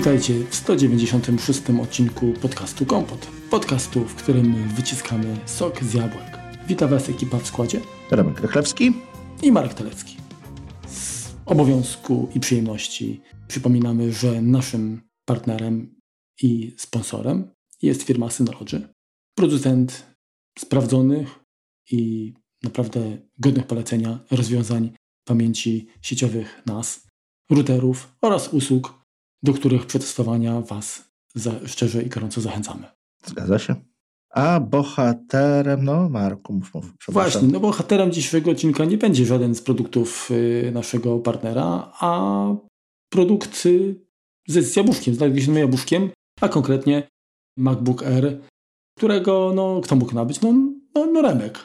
Witajcie w 196 odcinku podcastu Kompot. Podcastu, w którym wyciskamy sok z jabłek. Witam Was ekipa w składzie Remek Rychlewski i Marek Telecki. Z obowiązku i przyjemności przypominamy, że naszym partnerem i sponsorem jest firma Synology. Producent sprawdzonych i naprawdę godnych polecenia rozwiązań pamięci sieciowych NAS, routerów oraz usług, do których przetestowania Was za, szczerze i gorąco zachęcamy. Zgadza się. A bohaterem, no Marku, mów, mów Właśnie, no bohaterem dzisiejszego odcinka nie będzie żaden z produktów y, naszego partnera, a produkt y, z, jabłuszkiem, z najbliższym jabłuszkiem, a konkretnie MacBook Air, którego, no, kto mógł nabyć? No, no, no Remek.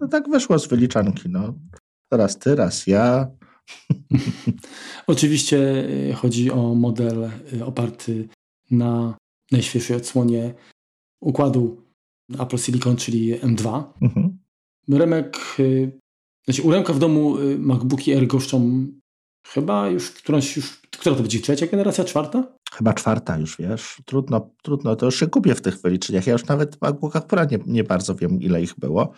No tak wyszło z wyliczanki, no. Raz ty, raz ja. Oczywiście y, chodzi o model oparty na najświeższej odsłonie układu Apple Silicon, czyli M2. Mhm. Remek, znaczy u Remka w domu MacBooki Air goszczą chyba już którąś już, która to będzie, trzecia generacja, czwarta? Chyba czwarta już, wiesz. Trudno, trudno, to już się kupię w tych wyliczeniach. Ja już nawet w MacBookach Pro nie, nie bardzo wiem, ile ich było.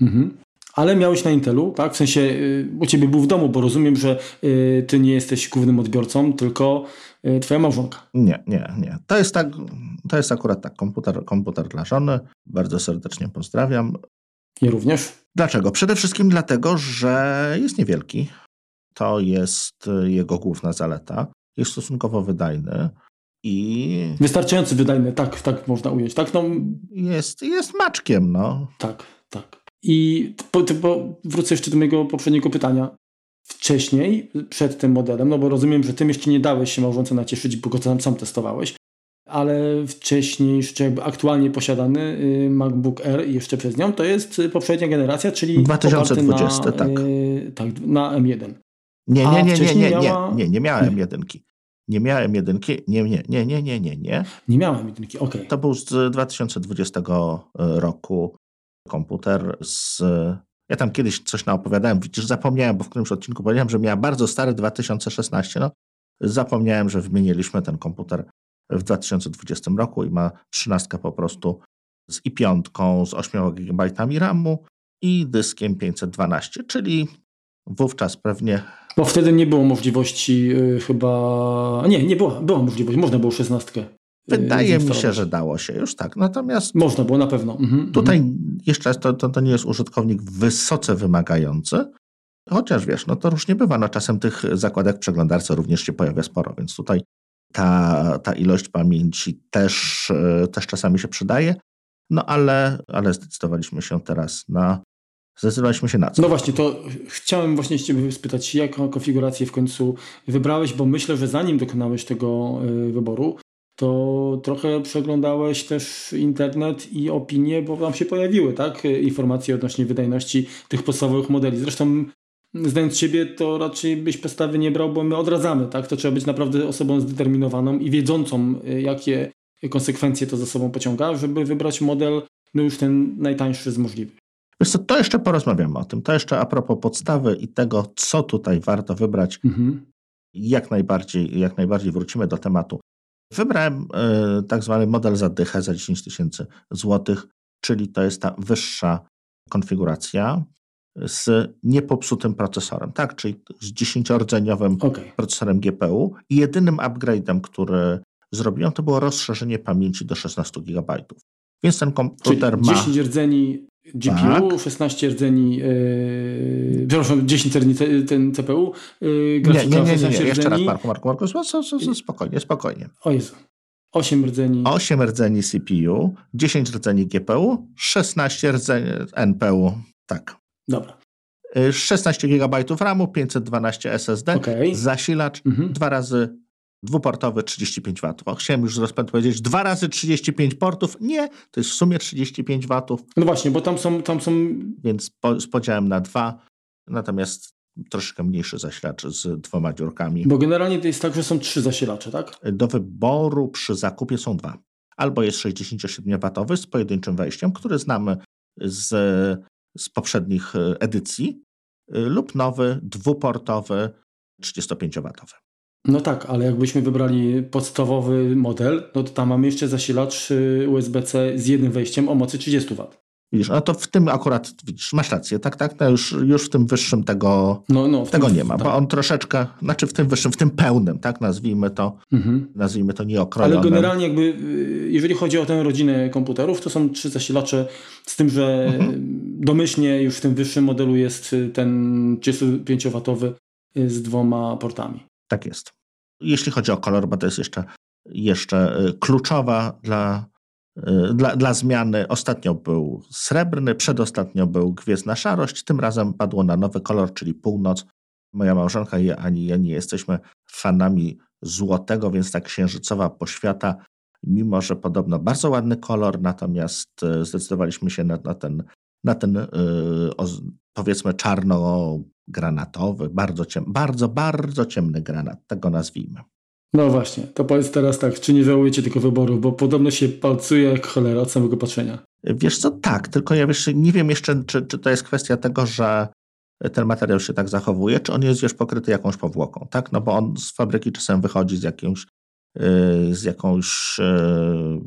Mhm. Ale miałeś na Intelu, tak? W sensie y, u ciebie był w domu, bo rozumiem, że y, ty nie jesteś głównym odbiorcą, tylko y, twoja małżonka. Nie, nie, nie. To jest tak, to jest akurat tak, komputer, komputer dla żony. Bardzo serdecznie pozdrawiam. Ja również. Dlaczego? Przede wszystkim dlatego, że jest niewielki. To jest jego główna zaleta. Jest stosunkowo wydajny. I... Wystarczająco wydajny, tak, tak można ująć. Tak, no... jest, jest maczkiem, no. Tak, tak. I po, po, wrócę jeszcze do mojego poprzedniego pytania. Wcześniej, przed tym modelem, no bo rozumiem, że tym jeszcze nie dałeś się małżonce nacieszyć, bo go sam, sam testowałeś, ale wcześniej, czy jakby aktualnie posiadany y, MacBook Air jeszcze przez nią, to jest poprzednia generacja, czyli 2020, na, tak. Yy, tak, na M1. Nie, nie, nie, nie, nie, nie, nie, nie miałem jedynki. Nie miałem jedynki, nie, nie, nie, nie, nie, nie, nie. Nie miałem jedynki, okej. Okay. To był z 2020 roku komputer z... Ja tam kiedyś coś naopowiadałem, widzisz, zapomniałem, bo w którymś odcinku powiedziałem, że miała bardzo stary 2016, no zapomniałem, że wymieniliśmy ten komputer w 2020 roku i ma 13 po prostu z i5, z 8 GB RAMu i dyskiem 512, czyli wówczas pewnie... Bo wtedy nie było możliwości yy, chyba... Nie, nie była, była możliwość, można było 16 Wydaje mi się, że dało się już tak. Natomiast. Można było na pewno. Mhm, tutaj mhm. jeszcze raz to, to, to nie jest użytkownik wysoce wymagający. Chociaż wiesz, no to różnie bywa. No czasem tych zakładek przeglądarce również się pojawia sporo, więc tutaj ta, ta ilość pamięci też, e, też czasami się przydaje. No ale, ale zdecydowaliśmy się teraz na. Zdecydowaliśmy się na co? No właśnie, to chciałem właśnie Ciebie spytać, jaką konfigurację w końcu wybrałeś, bo myślę, że zanim dokonałeś tego e, wyboru, to trochę przeglądałeś też internet i opinie, bo tam się pojawiły, tak? Informacje odnośnie wydajności tych podstawowych modeli. Zresztą znając siebie, to raczej byś podstawy nie brał, bo my odradzamy, tak? To trzeba być naprawdę osobą zdeterminowaną i wiedzącą, jakie konsekwencje to za sobą pociąga, żeby wybrać model, no już ten najtańszy z możliwych. Wiesz co, to jeszcze porozmawiamy o tym. To jeszcze a propos podstawy i tego, co tutaj warto wybrać. Mhm. Jak, najbardziej, jak najbardziej wrócimy do tematu. Wybrałem y, tak zwany model za dychę za 10 tysięcy złotych, czyli to jest ta wyższa konfiguracja z niepopsutym procesorem, tak, czyli z 10-rdzeniowym okay. procesorem GPU i jedynym upgrade'em, który zrobiłem, to było rozszerzenie pamięci do 16 GB. Więc ten komputer czyli ma... 10 rdzeni GPU, tak. 16 rdzeni, yy, przepraszam, 10 rdzeni ten CPU, yy, nie, nie, nie, nie, nie, jeszcze raz Marku, Marku, Marku, spokojnie, spokojnie. O Jezu. 8 rdzeni. 8 rdzeni CPU, 10 rdzeni GPU, 16 rdzeni NPU, tak. Dobra. 16 GB RAMu, 512 SSD, okay. zasilacz, mhm. dwa razy dwuportowy 35 W. Chciałem już z rozpędu powiedzieć dwa razy 35 portów. Nie, to jest w sumie 35 W. No właśnie, bo tam są... Tam są... Więc po, z podziałem na dwa, natomiast troszkę mniejszy zasilacz z dwoma dziurkami. Bo generalnie to jest tak, że są trzy zasilacze, tak? Do wyboru przy zakupie są dwa. Albo jest 67W z pojedynczym wejściem, który znamy z, z poprzednich edycji, lub nowy dwuportowy 35W. No tak, ale jakbyśmy wybrali podstawowy model, no to tam mamy jeszcze zasilacz y, USB-C z jednym wejściem o mocy 30 W. Widzisz, a to w tym akurat, widzisz, masz rację, tak, tak, no już, już w tym wyższym tego, no, no, tego tym, nie ma, tak. bo on troszeczkę, znaczy w tym wyższym, w tym pełnym, tak, nazwijmy to, mhm. nazwijmy to nieokrojonym. Ale generalnie jakby, y, jeżeli chodzi o tę rodzinę komputerów, to są trzy zasilacze, z tym, że mhm. domyślnie już w tym wyższym modelu jest ten 35W z dwoma portami. Tak jest. Jeśli chodzi o kolor, bo to jest jeszcze, jeszcze y, kluczowa dla Y, dla, dla zmiany ostatnio był srebrny, przedostatnio był gwiezdna szarość, tym razem padło na nowy kolor, czyli północ. Moja małżonka i ani ja nie jesteśmy fanami złotego, więc ta księżycowa poświata, mimo że podobno bardzo ładny kolor, natomiast y, zdecydowaliśmy się na, na ten, na ten yy, powiedzmy czarno-granatowy, bardzo, ciem, bardzo, bardzo ciemny granat, tego nazwijmy. No właśnie, to powiedz teraz tak, czy nie żałujecie tego wyboru, bo podobno się palcuje jak cholera od samego patrzenia. Wiesz co, tak, tylko ja wiesz, nie wiem jeszcze, czy, czy to jest kwestia tego, że ten materiał się tak zachowuje, czy on jest już pokryty jakąś powłoką, tak? No bo on z fabryki czasem wychodzi z jakimś, yy, z jakąś yy,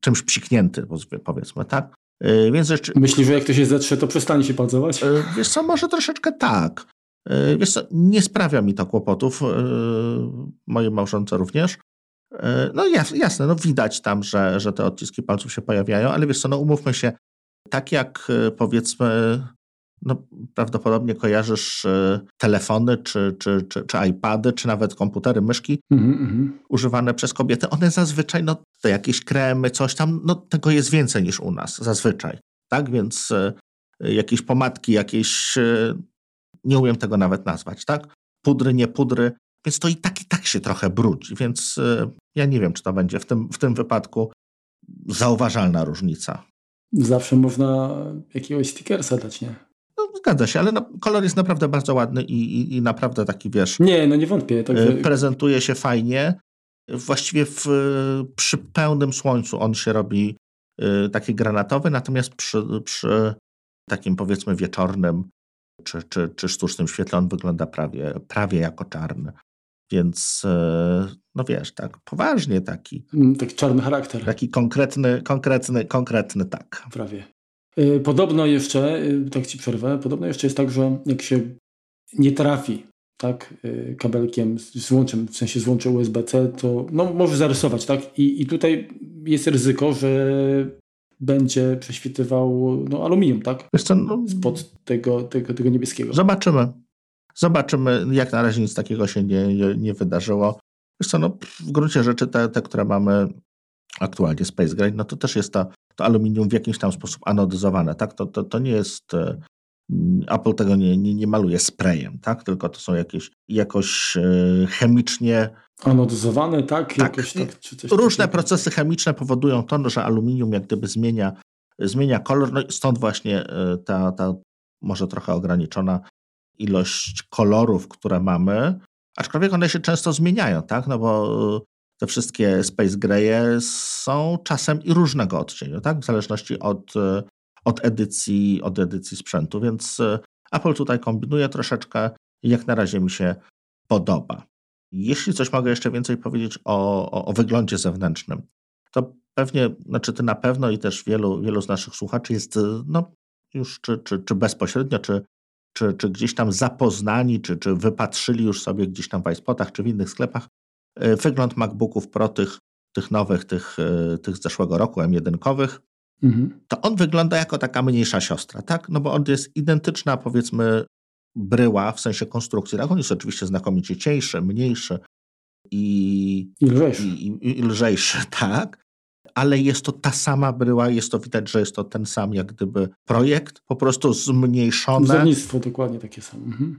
czymś psiknięty, powiedzmy, tak? Yy, więc jeszcze... Myślisz, że jak to się zetrze, to przestanie się palcować? Wiesz co, może troszeczkę tak. E, wiesz co, nie sprawia mi to kłopotów, e, mojej małżonce również. E, no jasne, no widać tam, że, że te odciski palców się pojawiają, ale wiesz co, no umówmy się, tak jak powiedzmy, no prawdopodobnie kojarzysz telefony, czy, czy, czy, czy iPady, czy nawet komputery, myszki mm -hmm. używane przez kobiety, one zazwyczaj, no to jakieś kremy, coś tam, no tego jest więcej niż u nas, zazwyczaj, tak, więc jakieś pomadki, jakieś nie umiem tego nawet nazwać, tak? Pudry, nie pudry, więc to i tak i tak się trochę brudzi, więc y, ja nie wiem, czy to będzie w tym, w tym wypadku zauważalna różnica. Zawsze można jakiegoś stickersa dać, nie? Zgadza się, ale no, kolor jest naprawdę bardzo ładny i, i, i naprawdę taki, wiesz... Nie, no nie wątpię. Także... Y, prezentuje się fajnie. Właściwie w, przy pełnym słońcu on się robi y, taki granatowy, natomiast przy, przy takim powiedzmy wieczornym czy, czy, czy sztucznym świetle, on wygląda prawie, prawie jako czarny. Więc e, no wiesz, tak poważnie taki. Mm, taki czarny charakter. Taki konkretny, konkretny, konkretny, tak. Prawie. E, podobno jeszcze, e, tak ci przerwę, podobno jeszcze jest tak, że jak się nie trafi tak, kabelkiem z łączem, w sensie z łączem USB-C, to no, może zarysować, tak? I, I tutaj jest ryzyko, że będzie prześwitywał no, aluminium, tak? Co, no, Spod tego, tego, tego niebieskiego. Zobaczymy. Zobaczymy. Jak na razie nic takiego się nie, nie, nie wydarzyło. Wiesz co, no, w gruncie rzeczy te, te, które mamy aktualnie, Space Gray, no to też jest to, to aluminium w jakiś tam sposób anodyzowane, tak? To, to, to nie jest... E, Apple tego nie, nie, nie maluje sprayem, tak? Tylko to są jakieś jakoś e, chemicznie Anodyzowane, tak? Tak. Jakoś, tak Różne takiego. procesy chemiczne powodują to, że aluminium jak gdyby zmienia, zmienia kolor, no stąd właśnie e, ta, ta może trochę ograniczona ilość kolorów, które mamy, aczkolwiek one się często zmieniają, tak? No bo te wszystkie Space Greye są czasem i różnego odcieniu, tak? W zależności od, e, od, edycji, od edycji sprzętu, więc Apple tutaj kombinuje troszeczkę i jak na razie mi się podoba. Jeśli coś mogę jeszcze więcej powiedzieć o, o, o wyglądzie zewnętrznym, to pewnie, znaczy ty na pewno i też wielu, wielu z naszych słuchaczy jest no, już czy, czy, czy bezpośrednio, czy, czy, czy gdzieś tam zapoznani, czy, czy wypatrzyli już sobie gdzieś tam w iSpotach, czy w innych sklepach e, wygląd MacBooków Pro tych, tych nowych, tych, e, tych z zeszłego roku, M1-kowych, mhm. to on wygląda jako taka mniejsza siostra, tak? No bo on jest identyczna, powiedzmy, bryła w sensie konstrukcji. Tak? On jest oczywiście znakomicie cieńszy, mniejszy i, I lżejszy. I, i, i lżejszy, tak. Ale jest to ta sama bryła, jest to widać, że jest to ten sam jak gdyby projekt, po prostu zmniejszone. Wzornictwo dokładnie takie samo. Mhm.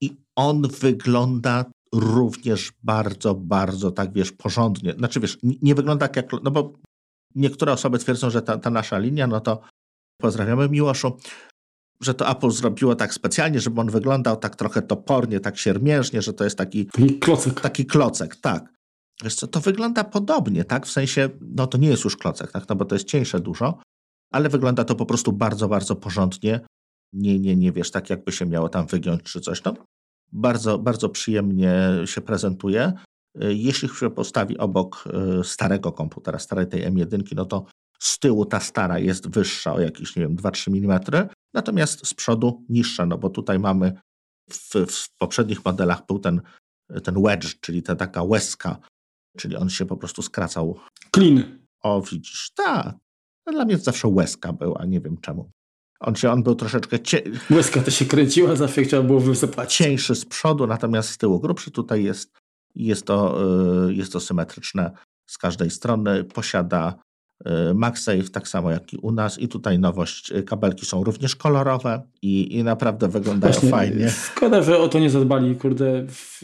I on wygląda również bardzo, bardzo tak wiesz, porządnie. Znaczy wiesz, nie wygląda jak, no bo niektóre osoby twierdzą, że ta, ta nasza linia, no to pozdrawiamy Miłoszu, że to Apple zrobiło tak specjalnie, żeby on wyglądał tak trochę topornie, tak siermiężnie, że to jest taki, taki klocek. Taki klocek, tak. Wiesz co, to wygląda podobnie, tak? W sensie, no to nie jest już klocek, tak? No bo to jest cieńsze dużo, ale wygląda to po prostu bardzo, bardzo porządnie. Nie, nie, nie wiesz, tak jakby się miało tam wygiąć czy coś. No, bardzo, bardzo przyjemnie się prezentuje. Jeśli się postawi obok starego komputera, starej tej M1, no to z tyłu ta stara jest wyższa o jakieś, nie wiem, 2-3 mm, natomiast z przodu niższa, no bo tutaj mamy w, w poprzednich modelach był ten, ten wedge, czyli ta taka łezka, czyli on się po prostu skracał. Clean. O, widzisz, tak. No, dla mnie zawsze łezka był, a nie wiem czemu. On, się, on był troszeczkę... Cie... Łezka to się kręciła, zawsze trzeba było wysypać. Cieńszy z przodu, natomiast z tyłu grubszy. Tutaj jest, jest, to, y, jest to symetryczne z każdej strony. Posiada y, MagSafe, tak samo jak i u nas. I tutaj nowość, y, kabelki są również kolorowe i, i naprawdę wyglądają Właśnie, fajnie. Szkoda, że o to nie zadbali, kurde, w,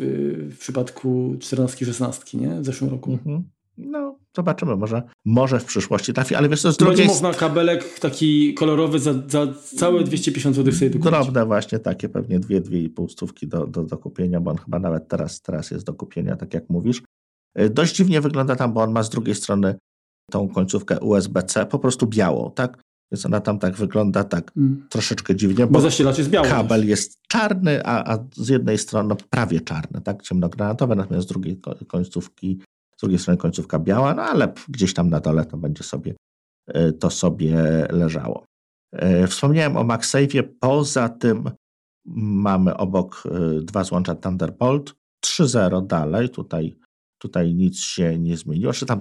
w przypadku 14-16, nie? W zeszłym roku. Mhm. No, zobaczymy, może, może w przyszłości trafi, ale wiesz co, z drugiej... Będzie można kabelek taki kolorowy za, za całe 250 zł sobie dokupić. Drobne właśnie takie, pewnie dwie, dwie i pół stówki do, do, do kupienia, bo on chyba nawet teraz, teraz jest do kupienia, tak jak mówisz. Y, dość dziwnie wygląda tam, bo on ma z drugiej strony tą końcówkę USB-C, po prostu białą, tak? Więc ona tam tak wygląda tak mm. troszeczkę dziwnie. Bo, bo zasilacz jest biały. Kabel jest czarny, a, a z jednej strony no, prawie czarny, tak? Ciemnogranatowy, natomiast z drugiej końcówki z drugiej strony końcówka biała, no ale gdzieś tam na dole to będzie sobie, e, to sobie leżało. E, wspomniałem o MagSafe'ie, poza tym mamy obok e, dwa złącza Thunderbolt, 3.0 dalej, tutaj, tutaj nic się nie zmieniło, czy tam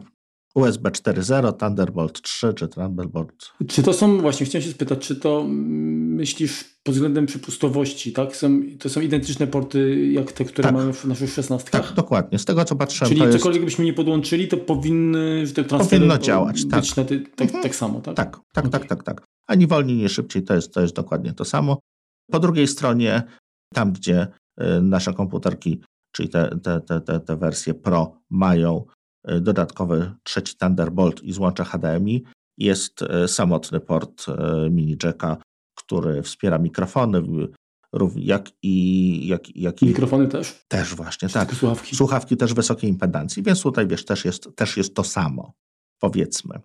USB 4.0, Thunderbolt 3 czy Thunderbolt. Czy to są, właśnie chciałem się spytać, czy to myślisz pod względem przepustowości, tak? Są, to są identyczne porty jak te, które tak. mamy w naszych 16 Tak, dokładnie. Z tego co patrzyłem. Czyli cokolwiek jest... byśmy nie podłączyli, to powinny te transfery Powinno działać, tak. Ty, tak, mhm. tak samo, tak? Tak, tak, okay. tak, tak, tak. Ani wolniej, nie szybciej, to jest, to jest dokładnie to samo. Po drugiej stronie, tam gdzie y, nasze komputerki, czyli te, te, te, te, te wersje Pro mają dodatkowy trzeci Thunderbolt i złącze HDMI, jest y, samotny port mini jacka który wspiera mikrofony, jak i, jak, jak i mikrofony też? Też właśnie, tak. Słuchawki. Słuchawki też wysokiej impedancji, więc tutaj wiesz, też jest, też jest to samo, powiedzmy.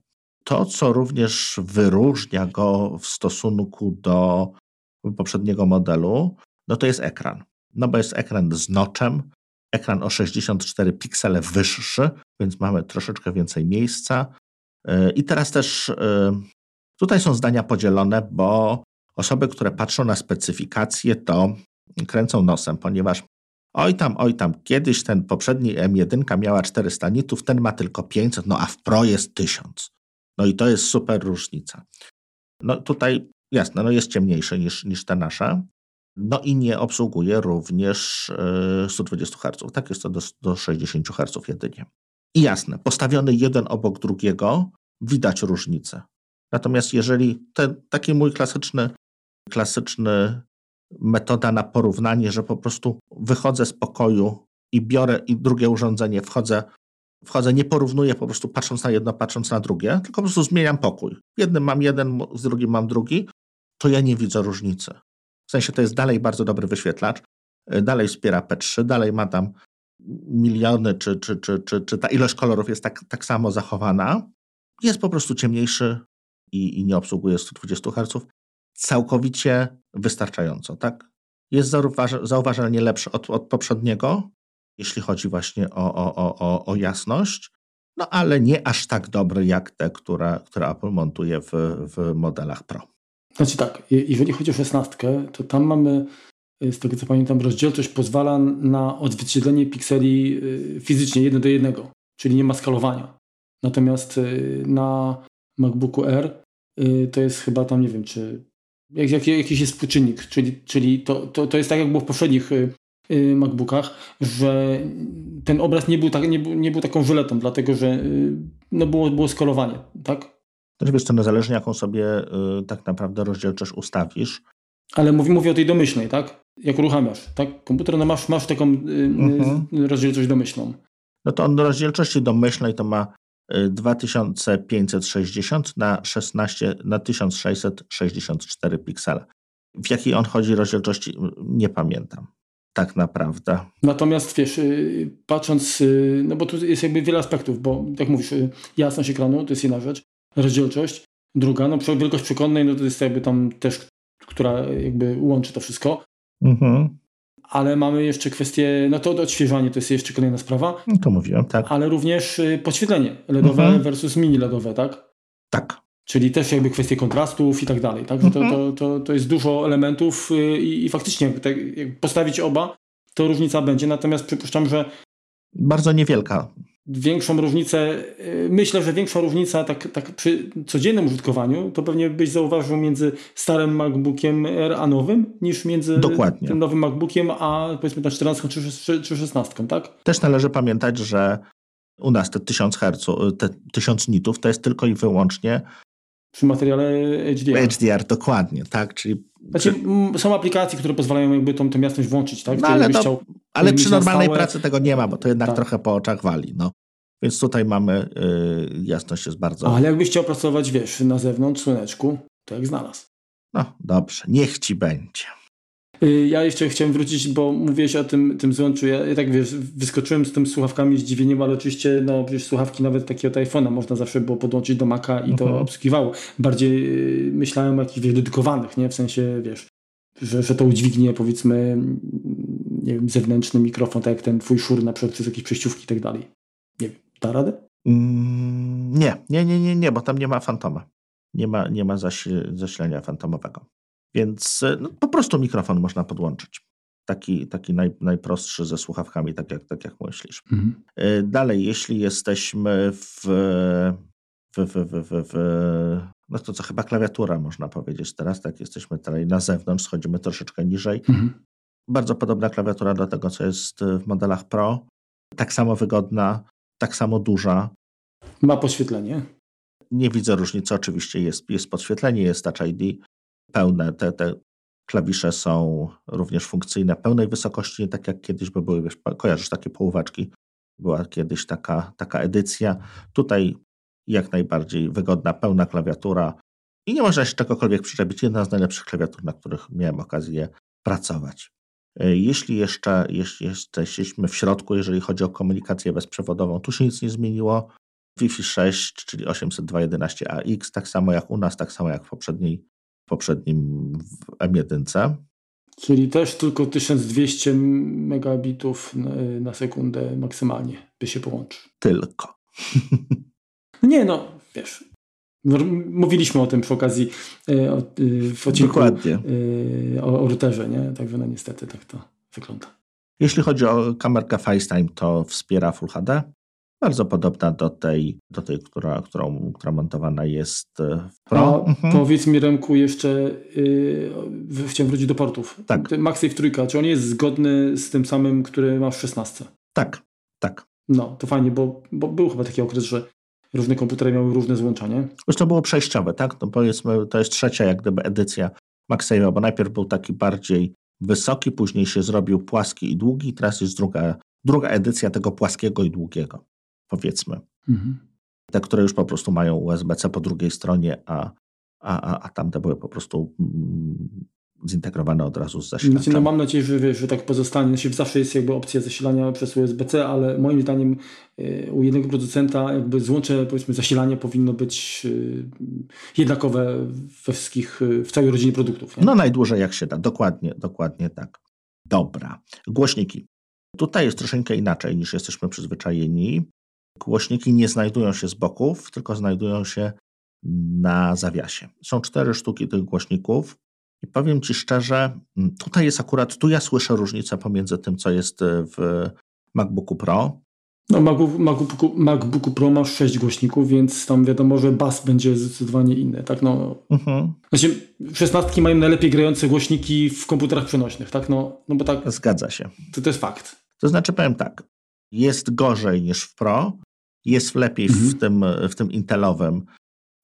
To, co również wyróżnia go w stosunku do poprzedniego modelu, no to jest ekran. No bo jest ekran z noczem, ekran o 64 piksele wyższy, więc mamy troszeczkę więcej miejsca. Yy, I teraz też yy, tutaj są zdania podzielone, bo Osoby, które patrzą na specyfikację, to kręcą nosem, ponieważ oj tam, oj tam, kiedyś ten poprzedni M1 miała 400 nitów, ten ma tylko 500, no a w Pro jest 1000. No i to jest super różnica. No tutaj jasne, no jest ciemniejszy niż, niż te nasze. No i nie obsługuje również 120 e, Hz. Tak jest to do, do 60 Hz jedynie. I jasne, postawiony jeden obok drugiego, widać różnicę. Natomiast jeżeli ten taki mój klasyczny klasyczny metoda na porównanie, że po prostu wychodzę z pokoju i biorę i drugie urządzenie, wchodzę, wchodzę, nie porównuję po prostu patrząc na jedno, patrząc na drugie, tylko po prostu zmieniam pokój. Jednym mam jeden, z drugim mam drugi, to ja nie widzę różnicy. W sensie to jest dalej bardzo dobry wyświetlacz, y, dalej wspiera P3, dalej ma tam miliony, czy, czy, czy, czy, czy ta ilość kolorów jest tak, tak samo zachowana. Jest po prostu ciemniejszy i, i nie obsługuje 120 Hz całkowicie wystarczająco, tak? Jest zauważalnie lepszy od, od poprzedniego, jeśli chodzi właśnie o, o, o, o jasność, no ale nie aż tak dobry jak te, które, które Apple montuje w, w modelach Pro. Znaczy tak, jeżeli chodzi o szesnastkę, to tam mamy, z tego co pamiętam, rozdzielczość pozwala na odzwierciedlenie pikseli y, fizycznie jeden do jednego, czyli nie ma skalowania. Natomiast y, na MacBooku R to jest chyba tam, nie wiem, czy jak, jak, jakiś jest współczynnik, czyli, czyli to, to, to jest tak jak było w poprzednich y, y, MacBookach, że ten obraz nie był, tak, nie, był, nie był taką żyletą, dlatego że y, no było, było skalowanie, tak? Znaczy wiesz co, no zależnie jaką sobie tak naprawdę rozdzielczość ustawisz. Ale mówię, mówię o tej domyślnej, tak? Jak uruchamiasz, tak? Komputer, no masz, masz taką mhm. rozdzielczość domyślną. No to on do rozdzielczości domyślnej to ma 2560 na 16 na 1664 piksele. W jakiej on chodzi rozdzielczości nie pamiętam. Tak naprawdę. Natomiast wiesz, y, patrząc, y, no bo tu jest jakby wiele aspektów, bo jak mówisz, y, jasność ekranu to jest jedna rzecz, rozdzielczość, druga, no wielkość przekonnej, no to jest jakby tam też, która jakby łączy to wszystko. Mhm. ale mamy jeszcze kwestię, no to odświeżanie to jest jeszcze kolejna sprawa. No to mówiłem, tak. Ale również y, podświetlenie LEDowe mhm. versus mini LEDowe, tak? Tak. Czyli też jakby kwestie kontrastów i tak dalej, tak? To, to, mhm. to, to jest dużo elementów y, i, i faktycznie tak, jak postawić oba, to różnica będzie, natomiast przypuszczam, że bardzo niewielka większą różnicę, y, myślę, że większa różnica tak, tak przy codziennym użytkowaniu, to pewnie byś zauważył między starym MacBookiem R a nowym, niż między Dokładnie. tym nowym MacBookiem a powiedzmy ta 14 czy, czy 16, tak? Też należy pamiętać, że u nas te 1000 Hz, te 1000 nitów to jest tylko i wyłącznie przy materiale HDR. HDR, dokładnie, tak, czyli... Znaczy, są aplikacje, które pozwalają jakby tą, tą jasność włączyć, tak? No, ale, to, chciał, ale przy normalnej stałe... pracy tego nie ma, bo to jednak tak. trochę po oczach wali, no. Więc tutaj mamy, yy, jasność jest bardzo... Ale jakbyś chciał pracować, wiesz, na zewnątrz, w słoneczku, to jak znalazł. No, dobrze, niech ci będzie. Y, ja jeszcze chciałem wrócić, bo mówiłeś o tym, tym złączu. Ja, ja tak wiesz, wyskoczyłem z tym słuchawkami zdziwieniem, ale oczywiście, no przecież słuchawki nawet takie od iPhone'a można zawsze było podłączyć do Maca i to mhm. obsługiwało. Bardziej y, myślałem o jakichś wiesz, dedykowanych, nie? W sensie, wiesz, że, że to udźwignie powiedzmy, nie wiem, zewnętrzny mikrofon, tak jak ten twój szur na przykład przez jakieś przejściówki i tak dalej. Nie wiem, da radę? Mm, nie, nie, nie, nie, nie, bo tam nie ma fantoma. Nie ma, nie ma zaś, zasilania fantomowego. Więc e, no, po prostu mikrofon można podłączyć. Taki, taki naj, najprostszy ze słuchawkami, tak jak, tak jak myślisz. Mhm. E, dalej, jeśli jesteśmy w, w, w, w, w, no to co chyba klawiatura można powiedzieć teraz, tak jesteśmy tutaj na zewnątrz, schodzimy troszeczkę niżej. Mhm. Bardzo podobna klawiatura do tego, co jest w modelach Pro. Tak samo wygodna, tak samo duża. Ma podświetlenie? Nie widzę różnicy, oczywiście jest, jest podświetlenie, jest Touch ID, pełne, te, te klawisze są również funkcyjne pełnej wysokości, tak jak kiedyś by były, wiesz, kojarzysz takie połóweczki, była kiedyś taka, taka edycja. Tutaj jak najbardziej wygodna, pełna klawiatura i nie można się czegokolwiek przyczepić. Jedna z najlepszych klawiatur, na których miałem okazję pracować. E, jeśli jeszcze jeśli jesteśmy w środku, jeżeli chodzi o komunikację bezprzewodową, tu się nic nie zmieniło. Wi-Fi 6, czyli 802.11ax, tak samo jak u nas, tak samo jak w poprzedniej poprzednim w M1. Czyli też tylko 1200 megabitów na sekundę maksymalnie by się połączył. Tylko. Nie no, wiesz, mówiliśmy o tym przy okazji o, e, w odcinku Dokładnie. O, o routerze, nie? Także no niestety tak to wygląda. Jeśli chodzi o kamerkę FaceTime, to wspiera Full HD bardzo podobna do tej, do tej która, którą, która montowana jest e, w Pro. A mhm. powiedz mi Remku jeszcze, yy, chciałem wrócić do portów. Tak. MagSafe trójka, czy on jest zgodny z tym samym, który masz w 16? Tak, tak. No, to fajnie, bo, bo był chyba taki okres, że różne komputery miały różne złączanie. Już to było przejściowe, tak? No powiedzmy, to jest trzecia jak gdyby edycja MagSafe'a, bo najpierw był taki bardziej wysoki, później się zrobił płaski i długi, teraz jest druga, druga edycja tego płaskiego i długiego powiedzmy. Mhm. Te, które już po prostu mają USB-C po drugiej stronie, a, a, a, a tamte były po prostu mm, zintegrowane od razu z zasilaczem. Znaczy, no mam nadzieję, że, że tak pozostanie. Znaczy, zawsze jest jakby opcja zasilania przez USB-C, ale moim zdaniem y, u jednego producenta jakby złącze powiedzmy zasilanie powinno być y, jednakowe we wszystkich, y, w całej rodzinie produktów. Nie? No najdłużej jak się da, dokładnie, dokładnie tak. Dobra. Głośniki. Tutaj jest troszeczkę inaczej niż jesteśmy przyzwyczajeni. Głośniki nie znajdują się z boków, tylko znajdują się na zawiasie. Są cztery sztuki tych głośników i powiem Ci szczerze, tutaj jest akurat, tu ja słyszę różnicę pomiędzy tym, co jest w MacBooku Pro. No, MacBook, MacBooku, MacBooku Pro masz sześć głośników, więc tam wiadomo, że bas będzie zdecydowanie inny. Tak? No, mhm. Znaczy, szesnastki mają najlepiej grające głośniki w komputerach przenośnych, tak? No, no bo tak. Zgadza się. To, to jest fakt. To znaczy, powiem tak, jest gorzej niż w Pro, jest lepiej mhm. w, tym, w tym Intelowym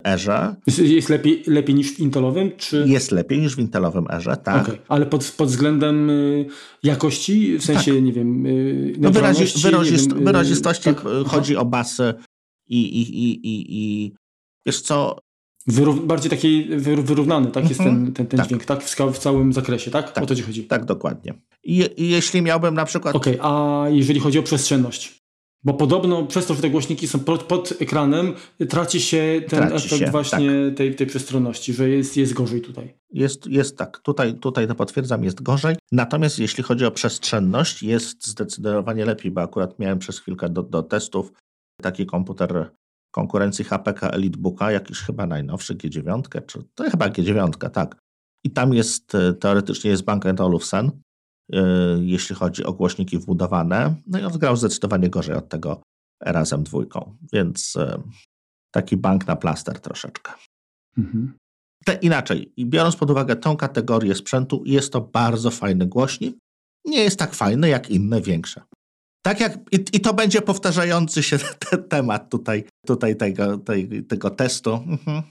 erze. Jest lepiej, lepiej niż w Intelowym? Czy... Jest lepiej niż w Intelowym erze, tak. Okay. Ale pod, pod względem y, jakości, w sensie, tak. nie wiem, y, no wyrazi, wyrazist, wiem, y, wyrazistości tak? chodzi o basy i, i, i, i, i wiesz co... Wyrów, bardziej taki wyrównany, tak, jest mhm. ten, ten, ten tak. dźwięk, tak, w, w całym zakresie, tak? tak? O to ci chodzi. Tak, dokładnie. I, jeśli miałbym na przykład... Okej, okay, a jeżeli chodzi o przestrzenność? Bo podobno przez to, że te głośniki są pod, pod ekranem, traci się ten traci efekt się, właśnie tak. tej, tej przestronności, że jest, jest gorzej tutaj. Jest, jest tak, tutaj, tutaj to potwierdzam, jest gorzej. Natomiast jeśli chodzi o przestrzenność, jest zdecydowanie lepiej, bo akurat miałem przez chwilkę do, do testów taki komputer konkurencji HPK EliteBooka, jakiś chyba najnowszy G9, czy to chyba G9, tak. I tam jest, e, teoretycznie jest Bank Olufsen, jeśli chodzi o głośniki wbudowane. No i on grał zdecydowanie gorzej od tego razem dwójką, więc yy, taki bank na plaster troszeczkę. Mhm. Te, inaczej, biorąc pod uwagę tą kategorię sprzętu, jest to bardzo fajny głośnik. Nie jest tak fajny jak inne większe. Tak jak i, i to będzie powtarzający się te, temat tutaj, tutaj tego, tej, tego testu. Mhm.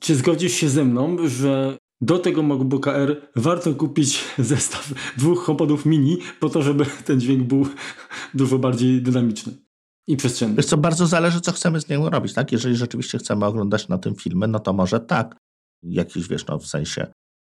Czy zgodzisz się ze mną, że do tego MacBooka R warto kupić zestaw dwóch HomePodów mini po to, żeby ten dźwięk był dużo bardziej dynamiczny i przestrzenny? Wiesz co, bardzo zależy, co chcemy z niego robić, tak? Jeżeli rzeczywiście chcemy oglądać na tym filmy, no to może tak. Jakiś, wiesz, no w sensie,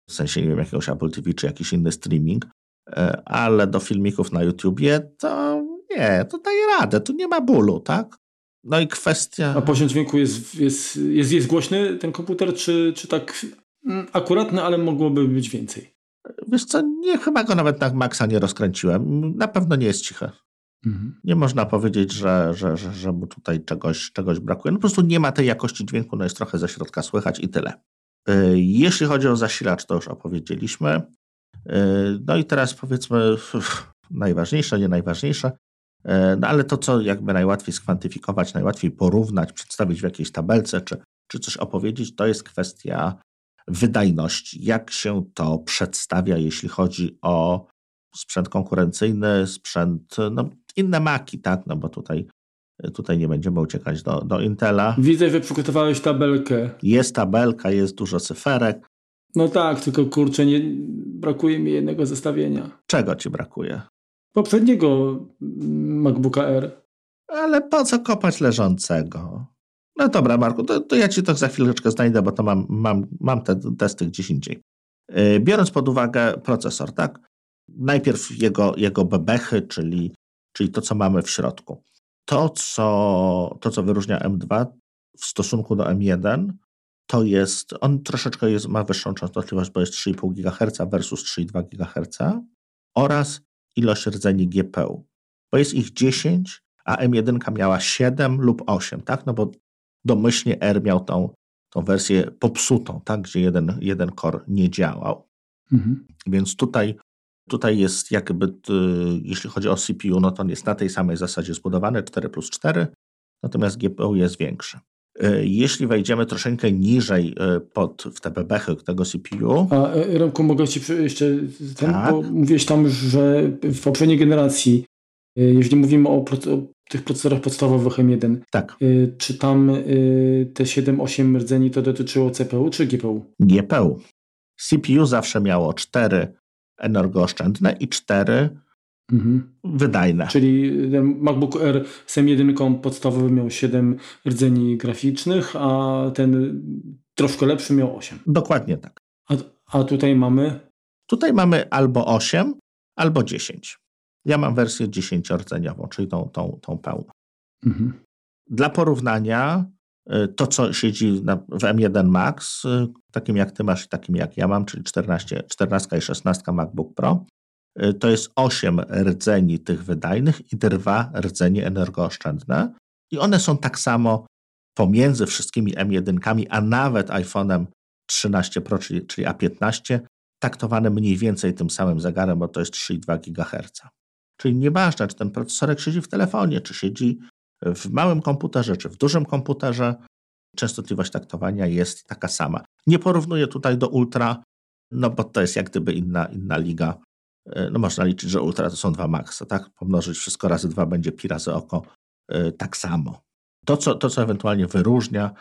w sensie, nie wiem, jakiegoś Apple TV czy jakiś inny streaming, e, ale do filmików na YouTubie to nie, to daje radę, tu nie ma bólu, tak? No i kwestia... A poziom dźwięku jest, jest, jest, jest głośny ten komputer, czy, czy tak mm, akuratny, ale mogłoby być więcej? Wiesz co, nie, chyba go nawet na maksa nie rozkręciłem. Na pewno nie jest ciche. Mhm. Nie można powiedzieć, że, że, że, że mu tutaj czegoś, czegoś brakuje. No po prostu nie ma tej jakości dźwięku, no jest trochę ze środka słychać i tyle. Y, jeśli chodzi o zasilacz, to już opowiedzieliśmy. Y, no i teraz powiedzmy najważniejsze, nie najważniejsze. E, no ale to, co jakby najłatwiej skwantyfikować, najłatwiej porównać, przedstawić w jakiejś tabelce, czy, czy coś opowiedzieć, to jest kwestia wydajności. Jak się to przedstawia, jeśli chodzi o sprzęt konkurencyjny, sprzęt, no inne maki, tak, no bo tutaj, tutaj nie będziemy uciekać do, do Intela. Widzę, że przygotowałeś tabelkę. Jest tabelka, jest dużo cyferek. No tak, tylko kurczę, nie, brakuje mi jednego zestawienia. Czego ci brakuje? poprzedniego MacBooka R. Ale po co kopać leżącego? No dobra, Marku, to, to ja ci to za chwileczkę znajdę, bo to mam, mam, mam te testy gdzieś indziej. Yy, biorąc pod uwagę procesor, tak? Najpierw jego, jego bebechy, czyli, czyli to, co mamy w środku. To co, to, co wyróżnia M2 w stosunku do M1, to jest, on troszeczkę jest, ma wyższą częstotliwość, bo jest 3,5 GHz versus 3,2 GHz oraz ilość rdzeni GPU, bo jest ich 10, a M1 miała 7 lub 8, tak? No bo domyślnie R miał tą, tą wersję popsutą, tak? Gdzie jeden, jeden core nie działał. Mhm. Więc tutaj, tutaj jest jakby, y, jeśli chodzi o CPU, no to on jest na tej samej zasadzie zbudowany, 4 plus 4, natomiast GPU jest większy. Y, jeśli wejdziemy troszeczkę niżej y, pod, w te bebechy tego CPU. A Remku, mogę Ci jeszcze ten, tak? bo mówiłeś tam, że w poprzedniej generacji, jeżeli mówimy o, o tych procesorach podstawowych M1, tak. czy tam te 7-8 rdzeni to dotyczyło CPU czy GPU? GPU. CPU zawsze miało 4 energooszczędne i 4 Mhm. Wydajne. Czyli MacBook Air z M1 podstawowy miał 7 rdzeni graficznych, a ten troszkę lepszy miał 8. Dokładnie tak. A, a tutaj mamy? Tutaj mamy albo 8, albo 10. Ja mam wersję 10-rdzeniową, czyli tą, tą, tą pełną. Mhm. Dla porównania, y, to co siedzi na, w M1 Max, y, takim jak ty masz i takim jak ja mam, czyli 14, 14 i 16 MacBook Pro, Y, to jest 8 rdzeni tych wydajnych i 2 rdzenie energooszczędne. I one są tak samo pomiędzy wszystkimi M1, a nawet iPhone'em 13 Pro, czyli, czyli A15, taktowane mniej więcej tym samym zegarem, bo to jest 3,2 GHz. Czyli nieważne, czy ten procesorek siedzi w telefonie, czy siedzi w małym komputerze, czy w dużym komputerze, częstotliwość taktowania jest taka sama. Nie porównuję tutaj do Ultra, no bo to jest jak gdyby inna, inna liga E, no można liczyć, że ultra to są dwa maksa, tak? Pomnożyć wszystko razy dwa będzie pi razy oko e, tak samo. To co, to, co ewentualnie wyróżnia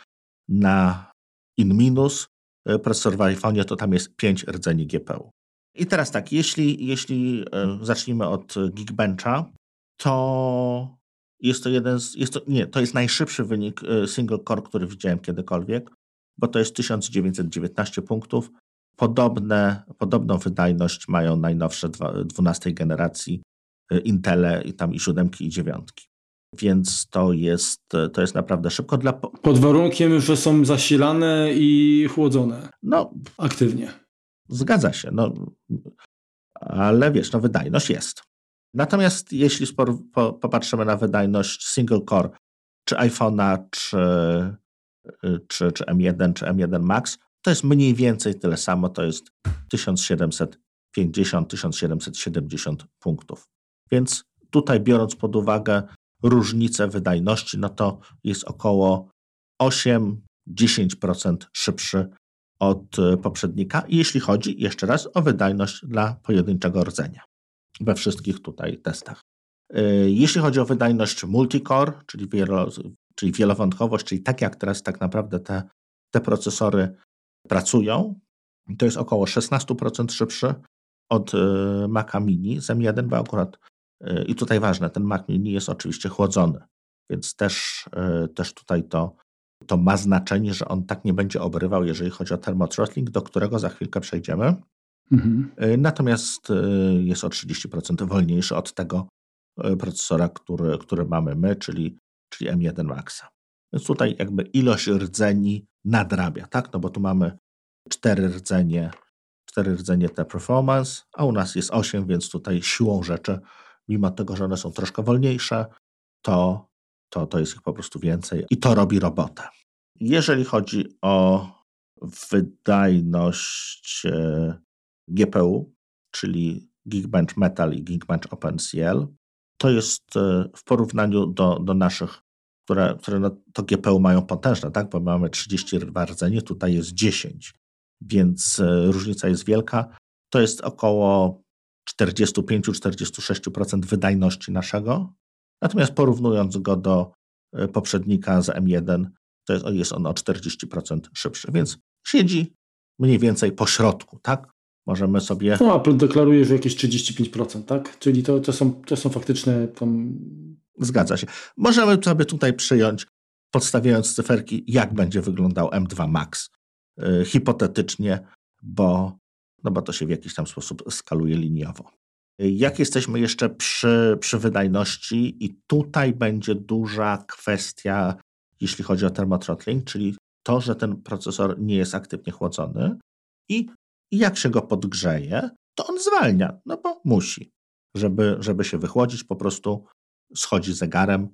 na in minus e, procesor w iPhone, to tam jest 5 rdzeni GPU. I teraz tak, jeśli, jeśli zacznijmy od Geekbencha, to jest to jeden z, jest to, nie, to jest najszybszy wynik single core, który widziałem kiedykolwiek, bo to jest 1919 punktów, Podobne, podobną wydajność mają najnowsze 12 generacji y, Intele i tam i siódemki i dziewiątki. więc to jest, to jest naprawdę szybko. Dla... Pod warunkiem, że są zasilane i chłodzone. No, aktywnie. Zgadza się. No, ale wiesz, no wydajność jest. Natomiast jeśli spor, po, popatrzymy na wydajność single core, czy iPhone'a, czy, czy, czy M1, czy M1 Max, to jest mniej więcej tyle samo, to jest 1750-1770 punktów. Więc tutaj biorąc pod uwagę różnicę wydajności, no to jest około 8-10% szybszy od e, poprzednika, jeśli chodzi jeszcze raz o wydajność dla pojedynczego rdzenia we wszystkich tutaj testach. E, jeśli chodzi o wydajność multicore, czyli, wielo, czyli wielowątkowość, czyli tak jak teraz tak naprawdę te, te procesory pracują, to jest około 16% szybszy od e, Maca Mini z M1, bo akurat i tutaj ważne, ten Mac Mini jest oczywiście chłodzony, więc też, też tutaj to to ma znaczenie, że on tak nie będzie obrywał, jeżeli chodzi o thermothrottling, do którego za chwilkę przejdziemy. Mhm. Y, natomiast y, jest o 30% wolniejszy od tego y, procesora, który, który mamy my, czyli, czyli M1 Maxa. Więc tutaj jakby ilość rdzeni nadrabia, tak? No bo tu mamy cztery rdzenie, cztery rdzenie te performance, a u nas jest 8, więc tutaj siłą rzeczy, mimo tego, że one są troszkę wolniejsze, to to, to jest ich po prostu więcej i to robi robotę. Jeżeli chodzi o wydajność e, GPU, czyli Geekbench Metal i Geekbench OpenCL, to jest e, w porównaniu do, do naszych, które, które no, to GPU mają potężne, tak? bo mamy 32 rdzenie, tutaj jest 10, więc e, różnica jest wielka. To jest około 45-46% wydajności naszego Natomiast porównując go do e, poprzednika z M1, to jest, jest on o 40% szybszy, więc siedzi mniej więcej po środku, tak? Możemy sobie. No, Apple deklaruje, że jakieś 35%, tak? Czyli to, to, są, to są faktyczne tam. Zgadza się. Możemy sobie tutaj przyjąć, podstawiając cyferki, jak będzie wyglądał M2 Max. Yy, hipotetycznie, bo, no bo to się w jakiś tam sposób skaluje liniowo. Jak jesteśmy jeszcze przy, przy wydajności, i tutaj będzie duża kwestia, jeśli chodzi o thermothrottling, czyli to, że ten procesor nie jest aktywnie chłodzony i jak się go podgrzeje, to on zwalnia, no bo musi. Żeby, żeby się wychłodzić, po prostu schodzi zegarem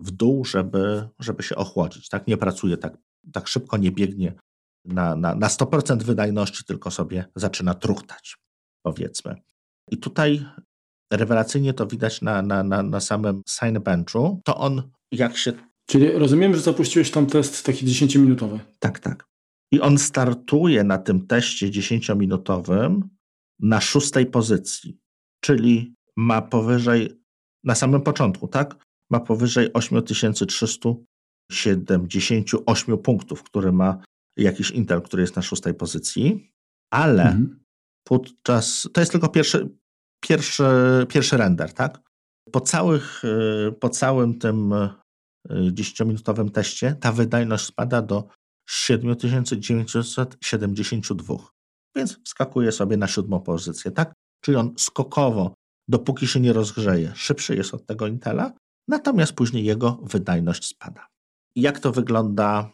w dół, żeby, żeby się ochłodzić. Tak nie pracuje tak, tak szybko, nie biegnie na, na, na 100% wydajności, tylko sobie zaczyna truchtać, powiedzmy. I tutaj rewelacyjnie to widać na, na, na, na samym Cinebenchu. To on, jak się. Czyli rozumiem, że zapuściłeś tam test taki 10-minutowy. Tak, tak. I on startuje na tym teście 10-minutowym na szóstej pozycji, czyli ma powyżej, na samym początku, tak? Ma powyżej 8378 punktów, który ma jakiś Intel, który jest na szóstej pozycji, ale mhm podczas, to jest tylko pierwszy, pierwszy, pierwszy render, tak? Po, całych, y, po całym tym 10-minutowym y, teście ta wydajność spada do 7972, więc wskakuje sobie na siódmą pozycję, tak? Czyli on skokowo, dopóki się nie rozgrzeje, szybszy jest od tego Intela, natomiast później jego wydajność spada. jak to wygląda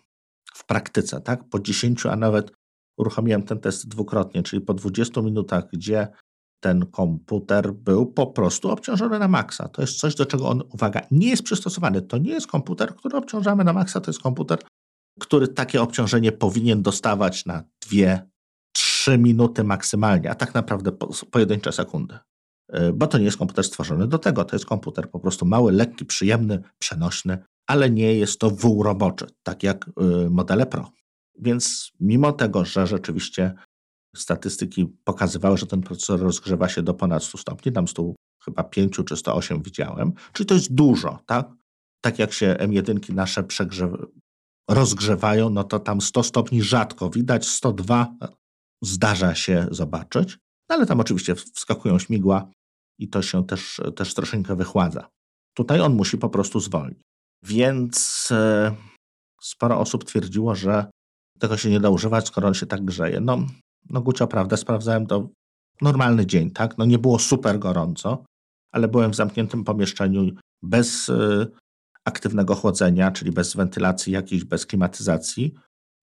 w praktyce, tak? Po 10, a nawet uruchomiłem ten test dwukrotnie, czyli po 20 minutach, gdzie ten komputer był po prostu obciążony na maksa. To jest coś, do czego on, uwaga, nie jest przystosowany. To nie jest komputer, który obciążamy na maksa, to jest komputer, który takie obciążenie powinien dostawać na 2-3 minuty maksymalnie, a tak naprawdę po, pojedyncze sekundy. E, bo to nie jest komputer stworzony do tego. To jest komputer po prostu mały, lekki, przyjemny, przenośny, ale nie jest to wół roboczy, tak jak e, modele Pro. Więc mimo tego, że rzeczywiście statystyki pokazywały, że ten procesor rozgrzewa się do ponad 100 stopni, tam 100, chyba 5 czy 108 widziałem, czyli to jest dużo, tak? Tak jak się M1 nasze rozgrzewają, no to tam 100 stopni rzadko widać, 102 zdarza się zobaczyć, no ale tam oczywiście wskakują śmigła i to się też, też troszeczkę wychładza. Tutaj on musi po prostu zwolnić. Więc e, sporo osób twierdziło, że tego się nie da używać, skoro on się tak grzeje. No, no Gucio, prawda, sprawdzałem to normalny dzień, tak? No nie było super gorąco, ale byłem w zamkniętym pomieszczeniu bez, y, aktywnego chłodzenia, czyli bez wentylacji jakiejś, bez klimatyzacji,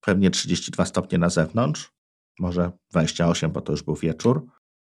pewnie 32 stopnie na zewnątrz, może 28, bo to już był wieczór.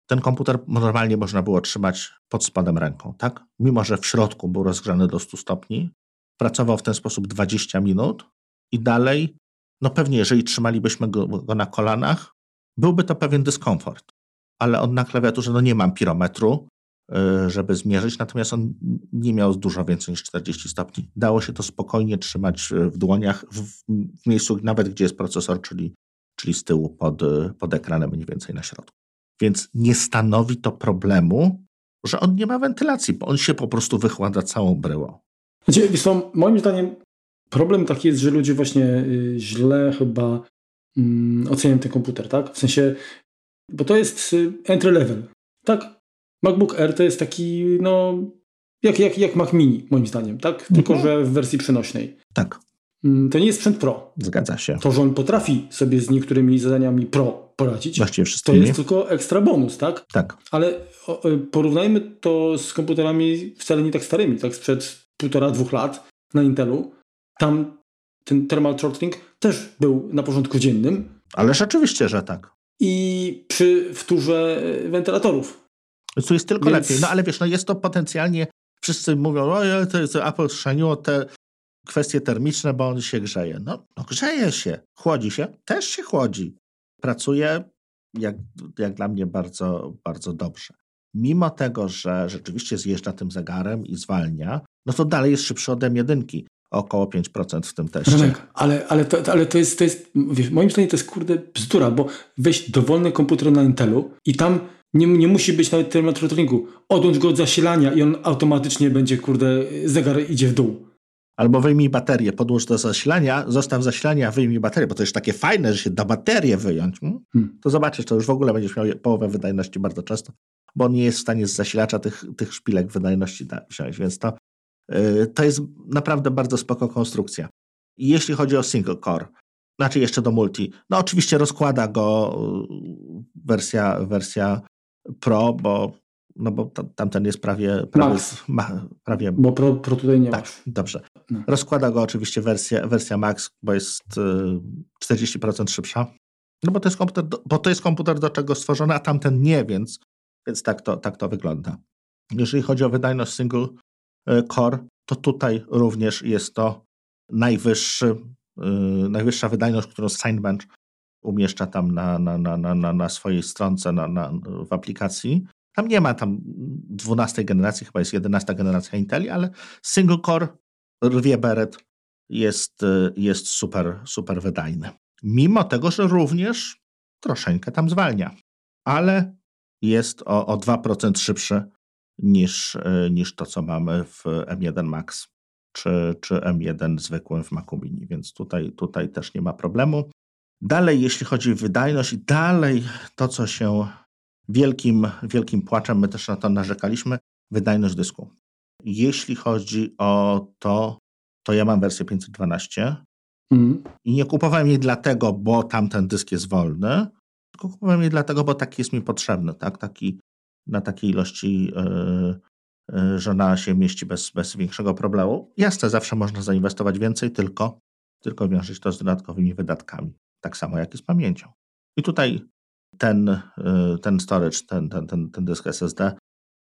Ten komputer normalnie można było trzymać pod spodem ręką, tak? Mimo, że w środku był rozgrzany do 100 stopni, pracował w ten sposób 20 minut i dalej, no pewnie jeżeli trzymalibyśmy go, go na kolanach, byłby to pewien dyskomfort. Ale on na klawiaturze, no nie mam pirometru, y, żeby zmierzyć, natomiast on nie miał dużo więcej niż 40 stopni. Dało się to spokojnie trzymać y, w dłoniach, w, w miejscu nawet gdzie jest procesor, czyli, czyli z tyłu pod, y, pod ekranem, mniej więcej na środku. Więc nie stanowi to problemu, że on nie ma wentylacji, bo on się po prostu wychładza całą bryłą. Znaczy, moim zdaniem problem taki jest, że ludzie właśnie y, źle chyba mm, oceniają ten komputer, tak? W sensie, bo to jest y, entry level, tak? MacBook Air to jest taki, no, jak, jak, jak Mac Mini, moim zdaniem, tak? Tylko, mhm. że w wersji przenośnej. Tak. Mm, to nie jest sprzęt Pro. Zgadza się. To, że on potrafi sobie z niektórymi zadaniami Pro poradzić, Właściwie to jest tylko ekstra bonus, tak? Tak. Ale y, porównajmy to z komputerami wcale nie tak starymi, tak? Sprzed półtora, dwóch lat na Intelu. Tam ten thermal throttling też był na porządku dziennym. Ale rzeczywiście, że tak. I przy wtórze wentylatorów. Tu jest tylko Więc... lepiej. No ale wiesz, no jest to potencjalnie, wszyscy mówią, o to jest Apple schrzaniło te kwestie termiczne, bo on się grzeje. No, no grzeje się, chłodzi się, też się chłodzi. Pracuje jak, jak dla mnie bardzo, bardzo dobrze. Mimo tego, że rzeczywiście zjeżdża tym zegarem i zwalnia, no to dalej jest szybszy ode jedynki około 5% w tym teście. Remek, ale, ale, to, ale to jest, to jest wiesz, moim zdaniem to jest kurde bzdura, bo weź dowolny komputer na Intelu i tam nie, nie musi być nawet termometringu. Odłącz go od zasilania i on automatycznie będzie, kurde, zegar idzie w dół. Albo wyjmij baterię, podłóż do zasilania, zostaw zasilania, wyjmij baterię, bo to jest takie fajne, że się da baterię wyjąć. Hmm? Hmm. To zobaczysz, to już w ogóle będziesz miał połowę wydajności bardzo często, bo on nie jest w stanie z zasilacza tych, tych szpilek wydajności wziąć, więc to to jest naprawdę bardzo spoko konstrukcja. I jeśli chodzi o single core, znaczy jeszcze do multi, no oczywiście rozkłada go y, wersja, wersja Pro, bo, no bo tamten jest prawie... prawie Max. Ma, prawie bo Pro, Pro tutaj nie tak, masz. Dobrze. No. Rozkłada go oczywiście wersja, wersja Max, bo jest 40% y, szybsza. No bo to jest komputer, do, bo to jest komputer do czego stworzony, a tamten nie, więc, więc tak, to, tak to wygląda. Jeżeli chodzi o wydajność single core, to tutaj również jest to najwyższy, e, najwyższa wydajność, którą Signbench umieszcza tam na, na, na, na, na swojej stronce na, na, w aplikacji. Tam nie ma tam 12 generacji, chyba jest 11 generacja Inteli, ale single core rwie beret jest, e, jest super, super wydajny. Mimo tego, że również troszeczkę tam zwalnia, ale jest o, o 2% szybszy niż, e, niż to, co mamy w M1 Max czy, czy M1 zwykłym w Macu Mini, więc tutaj, tutaj też nie ma problemu. Dalej, jeśli chodzi o wydajność, dalej to, co się wielkim, wielkim płaczem, my też na to narzekaliśmy, wydajność dysku. Jeśli chodzi o to, to ja mam wersję 512 mm. i nie kupowałem jej dlatego, bo tamten dysk jest wolny, tylko kupowałem jej dlatego, bo taki jest mi potrzebny, tak? taki na takiej ilości e, e, że ona się mieści bez, bez większego problemu. Jasne, zawsze można zainwestować więcej, tylko, tylko wiążeć to z dodatkowymi wydatkami. Tak samo jak i z pamięcią. I tutaj ten, e, ten storage, ten, ten, ten, ten dysk SSD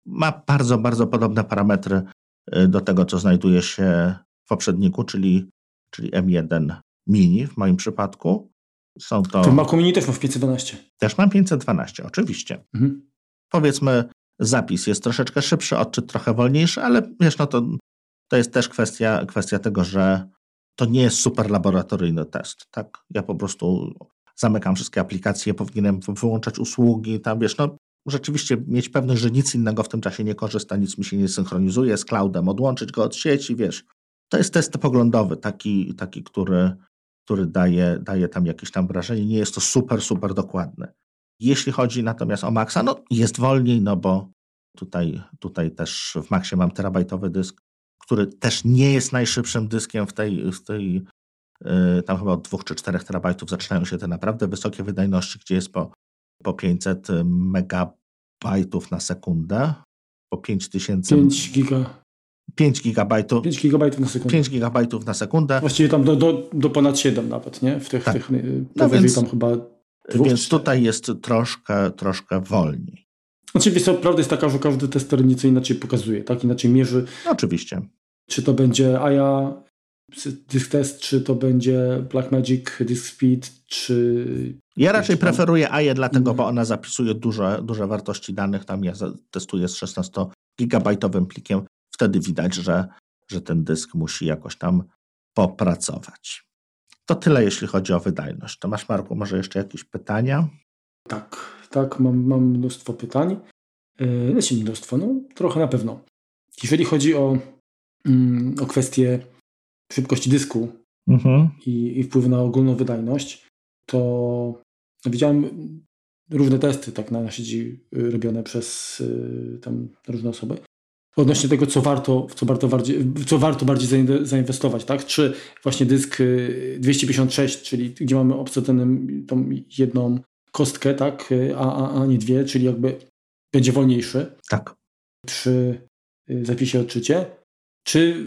ma bardzo, bardzo podobne parametry do tego, co znajduje się w poprzedniku, czyli, czyli M1 Mini w moim przypadku. Są to... To Macu Mini też ma w 512. Też mam 512, oczywiście. Mhm powiedzmy zapis jest troszeczkę szybszy, odczyt trochę wolniejszy, ale wiesz, no to, to jest też kwestia, kwestia tego, że to nie jest super laboratoryjny test, tak? Ja po prostu zamykam wszystkie aplikacje, powinienem wyłączać usługi, tam wiesz, no rzeczywiście mieć pewność, że nic innego w tym czasie nie korzysta, nic mi się nie synchronizuje z cloudem, odłączyć go od sieci, wiesz. To jest test poglądowy, taki, taki który, który daje, daje tam jakieś tam wrażenie. Nie jest to super, super dokładny. Jeśli chodzi natomiast o Maxa, no jest wolniej, no bo tutaj, tutaj też w Maxie mam terabajtowy dysk, który też nie jest najszybszym dyskiem w tej, w tej yy, tam chyba od 2 czy 4 terabajtów zaczynają się te naprawdę wysokie wydajności, gdzie jest po, po 500 megabajtów na sekundę, po 5000... 5 giga. 5 gigabajtów. 5 gigabajtów na sekundę. 5 gigabajtów na sekundę. Właściwie tam do, do, do ponad 7 nawet, nie? W tych, tak. tych no więc, tam chyba Więc tutaj jest troszkę, troszkę wolniej. Oczywiście prawda jest taka, że każdy tester nieco inaczej pokazuje, tak? Inaczej mierzy. Oczywiście. Czy to będzie AIA Disk Test, czy to będzie Blackmagic Disk Speed, czy... Ja raczej preferuję AIA dlatego, bo ona zapisuje duże, duże wartości danych. Tam ja testuję z 16-gigabajtowym plikiem. Wtedy widać, że, że ten dysk musi jakoś tam popracować. To tyle, jeśli chodzi o wydajność. Tomasz Marku, może jeszcze jakieś pytania? Tak, tak, mam, mam mnóstwo pytań. Yy, znaczy mnóstwo, no trochę na pewno. Jeżeli chodzi o, mm, o kwestię szybkości dysku mhm. i, i wpływu na ogólną wydajność, to widziałem różne testy tak na, na sieci y, robione przez y, tam różne osoby odnośnie tego, co warto, co warto bardziej, co warto bardziej zainwestować, tak? Czy właśnie dysk 256, y, czyli gdzie mamy obsadę tą jedną kostkę, tak? A, a, a nie dwie, czyli jakby będzie wolniejszy. Tak. Przy zapisie odczycie. Czy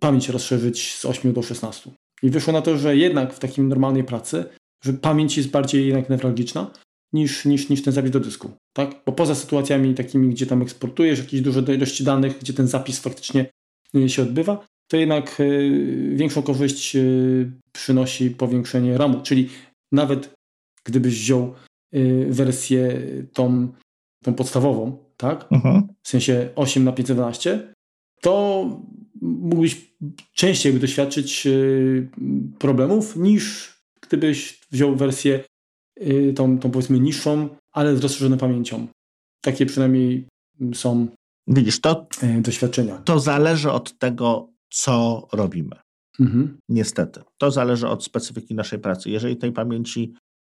pamięć rozszerzyć z 8 do 16. I wyszło na to, że jednak w takiej normalnej pracy, że pamięć jest bardziej jednak newralgiczna niż, niż, niż ten zapis do dysku. Tak? Bo poza sytuacjami takimi, gdzie tam eksportujesz jakieś duże ilości danych, gdzie ten zapis faktycznie y, się odbywa, to jednak y, większą korzyść y, przynosi powiększenie RAMu. Czyli nawet gdybyś wziął wersję tą, tą podstawową, tak? Mhm. W sensie 8 na 512, to mógłbyś częściej doświadczyć problemów niż gdybyś wziął wersję tą, tą powiedzmy niższą, ale z rozszerzoną pamięcią. Takie przynajmniej są Widzisz, to, y, doświadczenia. To zależy od tego, co robimy. Mhm. Niestety. To zależy od specyfiki naszej pracy. Jeżeli tej pamięci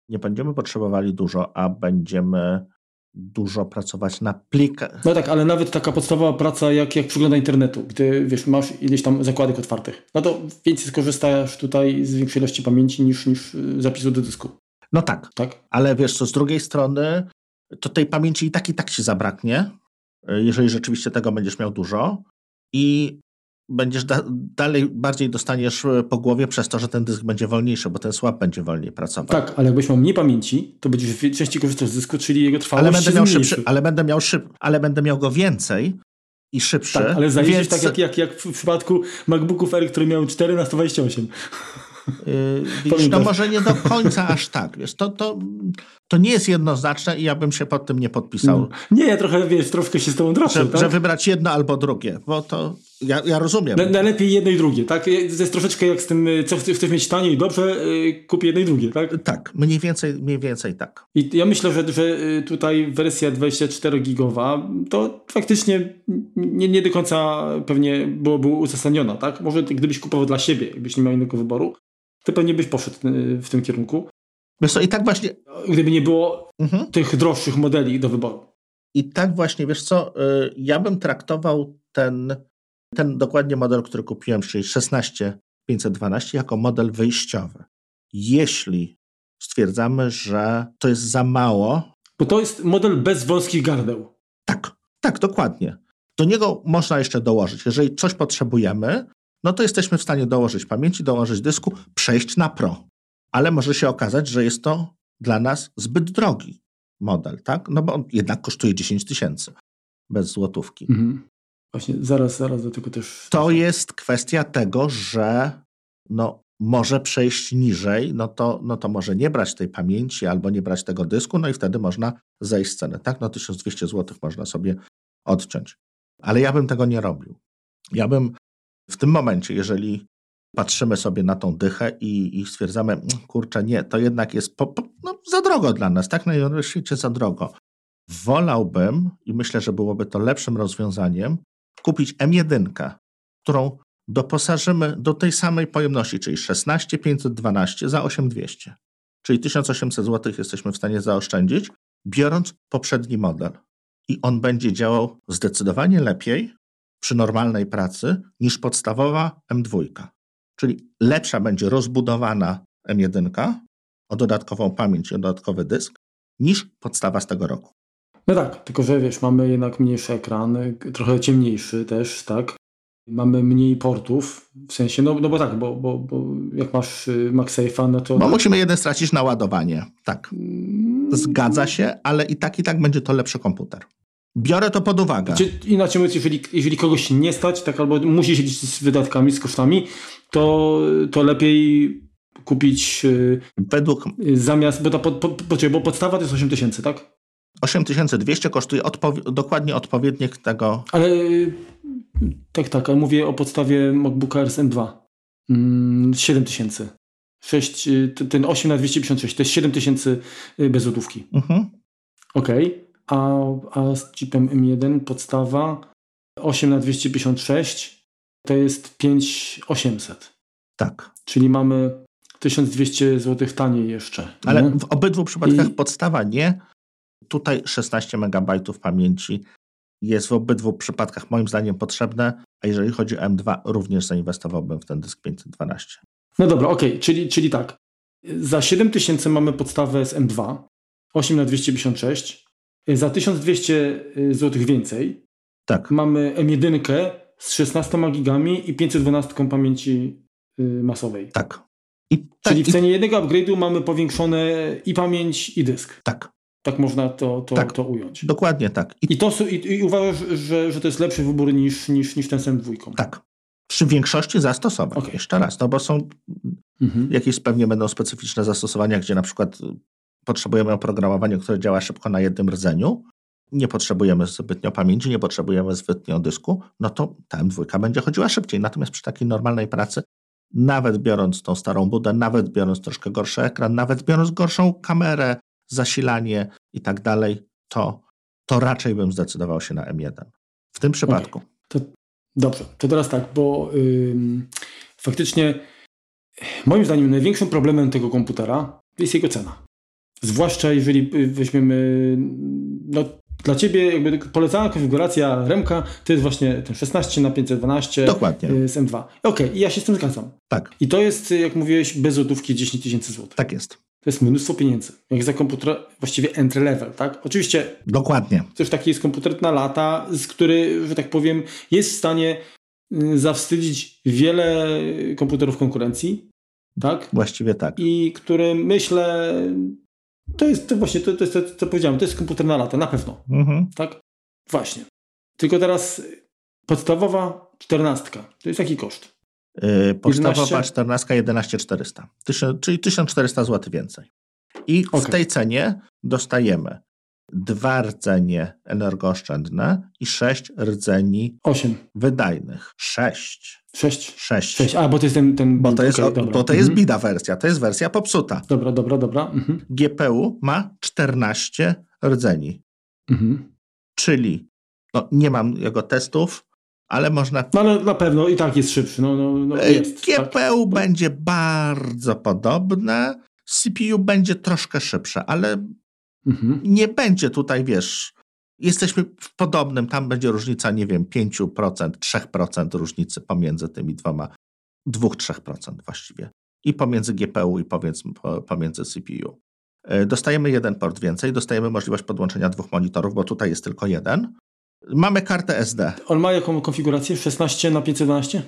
nie będziemy potrzebowali dużo, a będziemy dużo pracować na plikach. No tak, ale nawet taka podstawowa praca jak, jak przegląda internetu, gdy wiesz, masz ileś tam zakładek otwartych, no to więcej skorzystasz tutaj z większej ilości pamięci niż, niż y, zapisu do dysku. No tak, tak, ale wiesz co, z drugiej strony to tej pamięci i tak i tak się zabraknie, jeżeli rzeczywiście tego będziesz miał dużo i będziesz da dalej bardziej dostaniesz e, po głowie przez to, że ten dysk będzie wolniejszy, bo ten słab będzie wolniej pracował. Tak, ale jakbyś miał mniej pamięci, to będziesz częściej korzystał z dysku, czyli jego trwałość ale będę miał szybszy, ale będę miał szyb, ale będę miał go więcej i szybszy. Tak, ale zajdziesz więc... tak jak, jak, jak w przypadku MacBooków Air, które miały 4 na 128. Yy, widzisz, no może nie do końca aż tak. Wiesz, to, to, to nie jest jednoznaczne i ja bym się pod tym nie podpisał. No. Nie, ja trochę, wiesz, troszkę się z tobą drożę. Że, tak? że wybrać jedno albo drugie, bo to ja, ja rozumiem. najlepiej jedno i drugie, tak? To jest troszeczkę jak z tym, co chcesz mieć tanie i dobrze, yy, kup jedno i drugie, tak? Tak, mniej więcej, mniej więcej tak. I ja myślę, że, że y, tutaj wersja 24-gigowa to faktycznie nie, nie do końca pewnie byłoby uzasadniona, tak? Może gdybyś kupował dla siebie, gdybyś nie miał innego wyboru, to pewnie byś poszedł y, w tym kierunku. Wiesz co, i tak właśnie... Gdyby nie było mhm. tych droższych modeli do wyboru. I tak właśnie, wiesz co, y, ja bym traktował ten, ten dokładnie model, który kupiłem, czyli 16512, jako model wyjściowy. Jeśli stwierdzamy, że to jest za mało... Bo to jest model bez wąskich gardeł. Tak, tak, dokładnie. Do niego można jeszcze dołożyć. Jeżeli coś potrzebujemy, no to jesteśmy w stanie dołożyć pamięci, dołożyć dysku, przejść na Pro. Ale może się okazać, że jest to dla nas zbyt drogi model, tak? No bo on jednak kosztuje 10 tysięcy bez złotówki. Mhm. Właśnie, zaraz, zaraz do tego też. To jest kwestia tego, że no, może przejść niżej, no to, no to może nie brać tej pamięci albo nie brać tego dysku, no i wtedy można zejść z ceny, tak? No 1200 zł można sobie odciąć. Ale ja bym tego nie robił. Ja bym w tym momencie, jeżeli patrzymy sobie na tą dychę i, i stwierdzamy, kurczę, nie, to jednak jest po, po, no, za drogo dla nas, tak? Na świecie za drogo. Wolałbym, i myślę, że byłoby to lepszym rozwiązaniem, kupić M1, którą doposażymy do tej samej pojemności, czyli 16512 za 8200. Czyli 1800 zł jesteśmy w stanie zaoszczędzić, biorąc poprzedni model. I on będzie działał zdecydowanie lepiej przy normalnej pracy niż podstawowa M2. Czyli lepsza będzie rozbudowana M1 o dodatkową pamięć i o dodatkowy dysk niż podstawa z tego roku. No tak, tylko że wiesz, mamy jednak mniejszy ekran, trochę ciemniejszy też, tak? mamy mniej portów, w sensie, no, no bo tak, bo, bo, bo jak masz y, MagSafe'a, no to... Bo musimy jeden stracić na ładowanie, tak. Mm. Zgadza się, ale i tak, i tak będzie to lepszy komputer. Biorę to pod uwagę. Znaczy, inaczej mówiąc, jeżeli, jeżeli kogoś nie stać, tak albo musi siedzieć z wydatkami, z kosztami, to, to lepiej kupić y, według zamiast, bo, ta, po, po, bo podstawa to jest 8000, tak? 8200 kosztuje odpowi dokładnie odpowiednik tego. Ale tak, tak, ale mówię o podstawie MacBooka RSM2. 7000. 6, ten 8 na 256 to jest 7000 y, bez lodówki. Mhm. Ok. A, a z chipem M1 podstawa 8 na 256 to jest 5800. Tak. Czyli mamy 1200 zł taniej jeszcze. Ale nie? w obydwu przypadkach I... podstawa nie. Tutaj 16 MB pamięci jest w obydwu przypadkach moim zdaniem potrzebne, a jeżeli chodzi o M2, również zainwestowałbym w ten dysk 512. No dobra, okej, okay. czyli, czyli tak. Za 7000 mamy podstawę z M2, 8 na 256 Za 1200 zł więcej tak. mamy M1 z 16 gigami i 512 pamięci y, masowej. Tak. I, tak, Czyli w cenie i... jednego upgrade'u mamy powiększone i pamięć, i dysk. Tak. Tak można to, to, tak, to ująć. Dokładnie tak. I, I to, i, i uważasz, że, że to jest lepszy wybór niż, niż, niż ten sem dwójką? Tak. Przy większości zastosowań. Okay. Jeszcze raz, no bo są mhm. jakieś pewnie będą specyficzne zastosowania, gdzie na przykład potrzebujemy oprogramowania, które działa szybko na jednym rdzeniu, nie potrzebujemy zbytnio pamięci, nie potrzebujemy zbytnio dysku, no to ta M2 będzie chodziła szybciej. Natomiast przy takiej normalnej pracy, nawet biorąc tą starą budę, nawet biorąc troszkę gorszy ekran, nawet biorąc gorszą kamerę, zasilanie i tak dalej, to, to raczej bym zdecydował się na M1. W tym przypadku. Okay. To, dobrze, to teraz tak, bo faktycznie moim zdaniem największym problemem tego komputera jest jego cena. Zwłaszcza jeżeli y, weźmiemy, no dla Ciebie jakby polecana konfiguracja Remka to jest właśnie ten 16 na 512 Dokładnie. Y, z M2. Okej, okay, ja się z tym zgadzam. Tak. I to jest, jak mówiłeś, bez złotówki 10 tysięcy złotych. Tak jest. To jest mnóstwo pieniędzy. Jak za komputer, właściwie entry level, tak? Oczywiście. Dokładnie. Też taki jest komputer na lata, z który, że tak powiem, jest w stanie y, zawstydzić wiele komputerów konkurencji, tak? Właściwie tak. I który myślę, to jest to właśnie, to, to jest to, co powiedziałem, to jest komputer na lata, na pewno. Mhm. Tak? Właśnie. Tylko teraz podstawowa czternastka. To jest jaki koszt? Yy, podstawowa 11... 14 11400, czyli 1400 zł więcej. I okay. w tej cenie dostajemy dwa rdzenie energooszczędne i sześć rdzeni Osiem. wydajnych. Sześć. Sześć. Sześć. Sześć. A, bo to jest ten... ten... Bo to jest, bo to jest mhm. bida wersja, to jest wersja popsuta. Dobra, dobra, dobra. Mhm. GPU ma 14 rdzeni. Mhm. Czyli, no nie mam jego testów, ale można. No ale na pewno i tak jest szybszy. No, no, no jest, GPU tak. będzie bardzo podobne, CPU będzie troszkę szybsze, ale mhm. nie będzie tutaj, wiesz, jesteśmy w podobnym, tam będzie różnica, nie wiem, 5%, 3% różnicy pomiędzy tymi dwoma, 2-3% właściwie. I pomiędzy GPU i pomiędzy, pomiędzy CPU. E, dostajemy jeden port więcej, dostajemy możliwość podłączenia dwóch monitorów, bo tutaj jest tylko jeden. Mamy kartę SD. On ma jaką konfigurację? 16 na 512?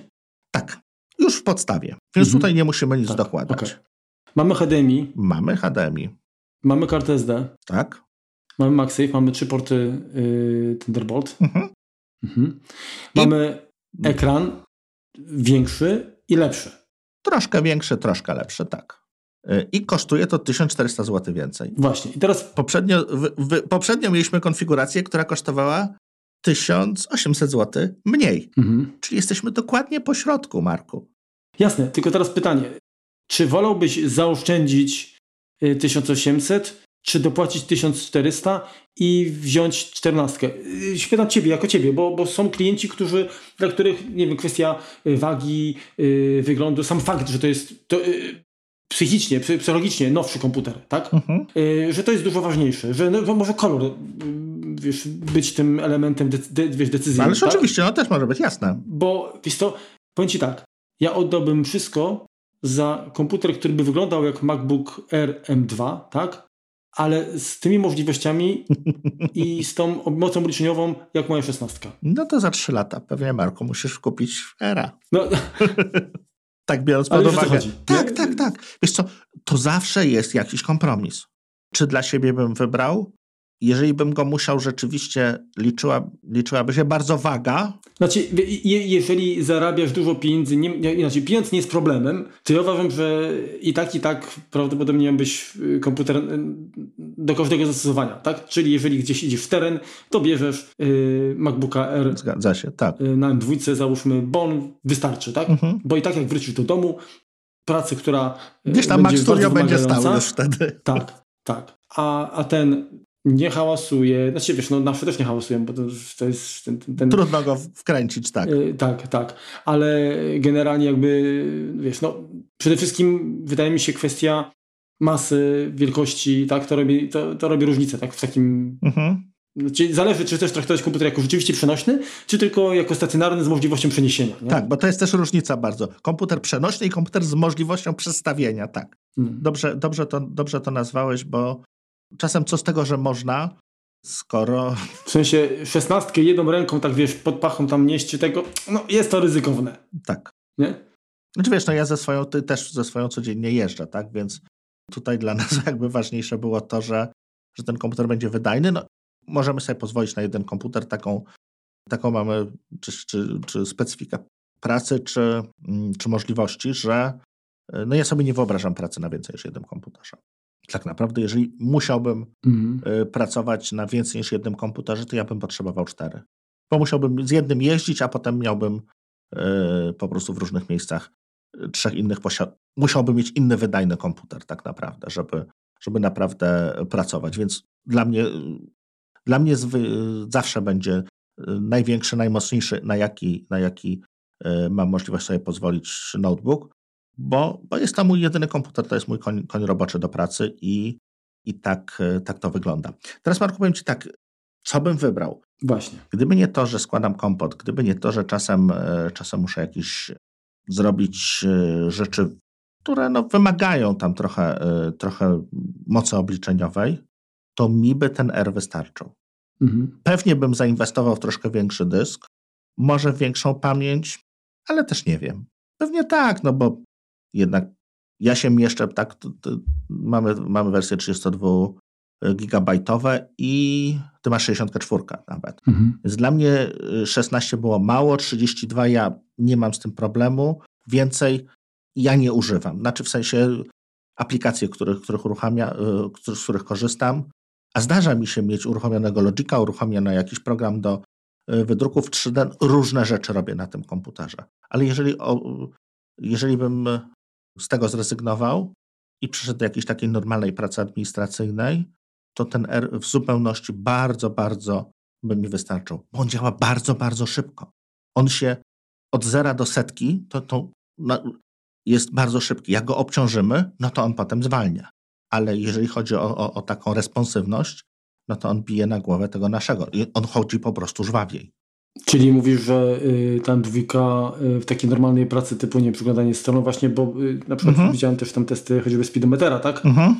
Tak, już w podstawie. Więc mhm. tutaj nie musimy nic tak, dokładać. Okay. Mamy HDMI. Mamy HDMI. Mamy kartę SD. Tak. Mamy MagSafe, mamy trzy porty yy, Thunderbolt. Mhm. Mhm. Mamy I... ekran większy i lepszy. Troszkę większy, troszkę lepszy, tak. Y, I kosztuje to 1400 zł więcej. Właśnie. I teraz poprzednio, poprzednio mieliśmy konfigurację, która kosztowała 1800 zł mniej. Mhm. Czyli jesteśmy dokładnie po środku, Marku. Jasne, tylko teraz pytanie. Czy wolałbyś zaoszczędzić 1800, y, czy dopłacić 1400 i wziąć 14? Y, Śpietam ciebie, jako ciebie, bo, bo są klienci, którzy, dla których, nie wiem, kwestia y, wagi, wyglądu, sam fakt, że to jest to, psychicznie, psychologicznie nowszy komputer, tak? Mhm. że to jest dużo ważniejsze, że no, może kolor wiesz, być tym elementem de, de, wiesz, decyzyjnym. Ależ tak? oczywiście, no też może być, jasne. Bo, wiesz to, powiem ci tak, ja oddałbym wszystko za komputer, który by wyglądał jak MacBook Air M2, tak? Ale z tymi możliwościami i z tą mocą obliczeniową, jak moja szesnastka. No to za trzy lata pewnie, Marku, musisz kupić Era. No. tak biorąc pod uwagę. Tak, tak, tak. Wiesz co, to zawsze jest jakiś kompromis. Czy dla siebie bym wybrał jeżeli bym go musiał rzeczywiście, liczyła, liczyłaby się bardzo waga. Znaczy, je, jeżeli zarabiasz dużo pieniędzy, nie, znaczy pieniądz nie jest problemem, to ja uważam, że i tak, i tak prawdopodobnie miałbyś y, komputer y, do każdego zastosowania, tak? Czyli jeżeli gdzieś idziesz w teren, to bierzesz yy, MacBooka R. Zgadza się, tak. Yy, na M2 załóżmy, bo on wystarczy, tak? Mhm. Bo i tak jak wrócisz do domu, pracę, która y, Gdzieś tam Mac Studio będzie stał już wtedy. Tak, tak. A, a ten nie hałasuje. Znaczy wiesz, no nasze też nie hałasują, bo to, to jest ten, ten, ten... Trudno go wkręcić, tak. Yy, tak, tak. Ale generalnie jakby, wiesz, no przede wszystkim wydaje mi się kwestia masy, wielkości, tak, to robi, to, to robi różnicę, tak, w takim... Mhm. Znaczy, zależy, czy chcesz traktować komputer jako rzeczywiście przenośny, czy tylko jako stacjonarny z możliwością przeniesienia. Nie? Tak, bo to jest też różnica bardzo. Komputer przenośny i komputer z możliwością przestawienia, tak. Hmm. Dobrze, dobrze, to, dobrze to nazwałeś, bo Czasem co z tego, że można, skoro... W sensie szesnastkę jedną ręką, tak wiesz, pod pachą tam nieść tego, no jest to ryzykowne. Tak. Nie? Znaczy wiesz, no ja ze swoją, ty też ze swoją codziennie jeżdżę, tak, więc tutaj dla nas jakby ważniejsze było to, że, że ten komputer będzie wydajny. No, możemy sobie pozwolić na jeden komputer, taką, taką mamy, czy, czy, czy specyfikę pracy, czy, mm, czy możliwości, że no ja sobie nie wyobrażam pracy na więcej niż jednym komputerze tak naprawdę, jeżeli musiałbym mhm. Y, pracować na więcej niż jednym komputerze, to ja bym potrzebował cztery. Bo musiałbym z jednym jeździć, a potem miałbym y, po prostu w różnych miejscach y, trzech innych posiad... Musiałbym mieć inny wydajny komputer tak naprawdę, żeby, żeby naprawdę pracować. Więc dla mnie, dla mnie zawsze będzie największy, najmocniejszy, na jaki, na jaki mam możliwość sobie pozwolić notebook bo, bo jest to mój jedyny komputer, to jest mój koń, koń roboczy do pracy i, i tak, e, tak to wygląda. Teraz Marku powiem Ci tak, co bym wybrał? Właśnie. Gdyby nie to, że składam kompot, gdyby nie to, że czasem, e, czasem muszę jakieś zrobić e, rzeczy, które no, wymagają tam trochę, trochę mocy obliczeniowej, to mi by ten R wystarczył. Mhm. Pewnie bym zainwestował w troszkę większy dysk, może większą pamięć, ale też nie wiem. Pewnie tak, no bo jednak ja się mieszczę, tak, to, to mamy, mamy wersję 32 gigabajtowe i ty masz 64 nawet. Mhm. Więc dla mnie 16 y, było mało, 32 ja nie mam z tym problemu, więcej ja nie używam. Znaczy w sensie aplikacje, których, których uruchamia, y, z których korzystam, a zdarza mi się mieć uruchomionego Logica, uruchomiony jakiś program do wydruków 3D, różne rzeczy robię na tym komputerze. Ale jeżeli, jeżeli bym z tego zrezygnował i przyszedł do jakiejś takiej normalnej pracy administracyjnej, to ten R w zupełności bardzo, bardzo by mi wystarczył, bo on działa bardzo, bardzo szybko. On się od zera do setki, to, to no, jest bardzo szybki. Jak go obciążymy, no to on potem zwalnia. Ale jeżeli chodzi o, o, o taką responsywność, no to on bije na głowę tego naszego. I on chodzi po prostu żwawiej. Czyli mówisz, że y, ta dwójka y, w takiej normalnej pracy typu nie przeglądanie strony właśnie, bo y, na przykład mhm. widziałem też tam testy choćby speedometera, tak? Mhm.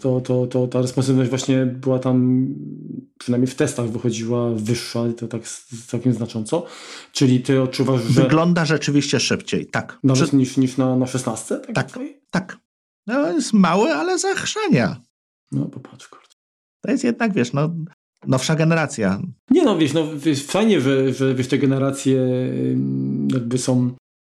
To, to, to ta responsywność właśnie była tam, przynajmniej w testach wychodziła wyższa i to tak całkiem znacząco. Czyli ty odczuwasz, że... Wygląda rzeczywiście szybciej, tak. Nawet niż, niż na, na 16? Tak, tak. tak. No, jest mały, ale zachrzania. No popatrz, kurde. To jest jednak, wiesz, no nowsza generacja. Nie no, wiesz, no wiesz, fajnie, że, że wiesz, te generacje jakby są...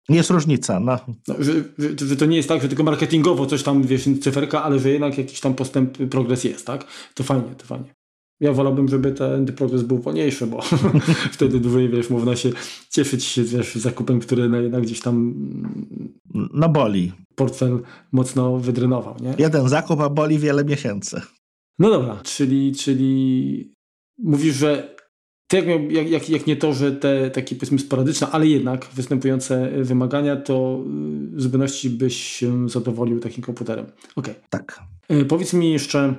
Jest różnica, no. no że, że, że, to nie jest tak, że tylko marketingowo coś tam, wiesz, cyferka, ale że jednak jakiś tam postęp, progres jest, tak? To fajnie, to fajnie. Ja wolałbym, żeby ten progres był wolniejszy, bo wtedy dłużej, wiesz, można się cieszyć się, wiesz, zakupem, który no jednak gdzieś tam... No boli. Portfel mocno wydrenował, nie? Jeden zakup, a boli wiele miesięcy. No dobra, czyli, czyli mówisz, że tak jak, jak, jak nie to, że te takie powiedzmy sporadyczne, ale jednak występujące wymagania, to y, w zupełności byś się zadowolił takim komputerem. Okej. Okay. Tak. Y, powiedz mi jeszcze,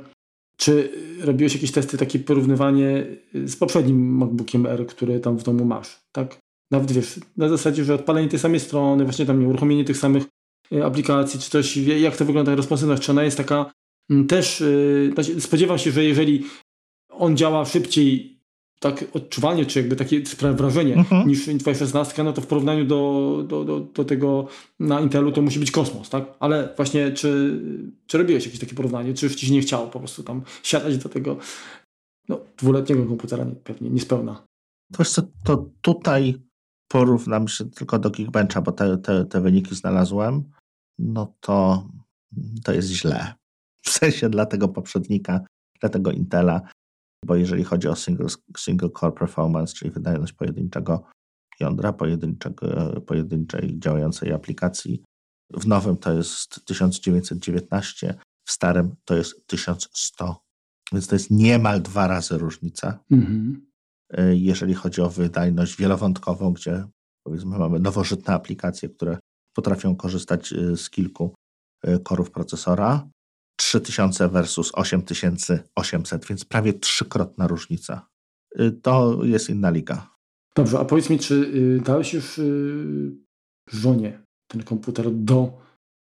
czy robiłeś jakieś testy, takie porównywanie z poprzednim MacBookiem R, który tam w domu masz, tak? Nawet wiesz, na zasadzie, że odpalenie tej samej strony, właśnie tam uruchomienie tych samych y, aplikacji, czy coś, jak to wygląda responsywność, czy ona jest taka też yy, spodziewam się, że jeżeli on działa szybciej, tak odczuwalnie, czy jakby takie sprawia wrażenie mhm. niż twoja 16, no to w porównaniu do, do, do, do, tego na Intelu to musi być kosmos, tak? Ale właśnie czy, czy robiłeś jakieś takie porównanie, czy już ci się nie chciało po prostu tam siadać do tego no, dwuletniego komputera nie, pewnie niespełna. To, co, to tutaj porównam się tylko do Geekbencha, bo te, te, te wyniki znalazłem, no to to jest źle. W sensie dla tego poprzednika, dla tego Intela, bo jeżeli chodzi o single, single core performance, czyli wydajność pojedynczego jądra, pojedynczego, pojedynczej działającej aplikacji, w nowym to jest 1919, w starym to jest 1100. Więc to jest niemal dwa razy różnica. Mhm. E, jeżeli chodzi o wydajność wielowątkową, gdzie powiedzmy mamy nowożytne aplikacje, które potrafią korzystać e, z kilku e, korów procesora, 3000 versus 8800, więc prawie trzykrotna różnica. To jest inna liga. Dobrze, a powiedz mi, czy dałeś już żonie ten komputer do,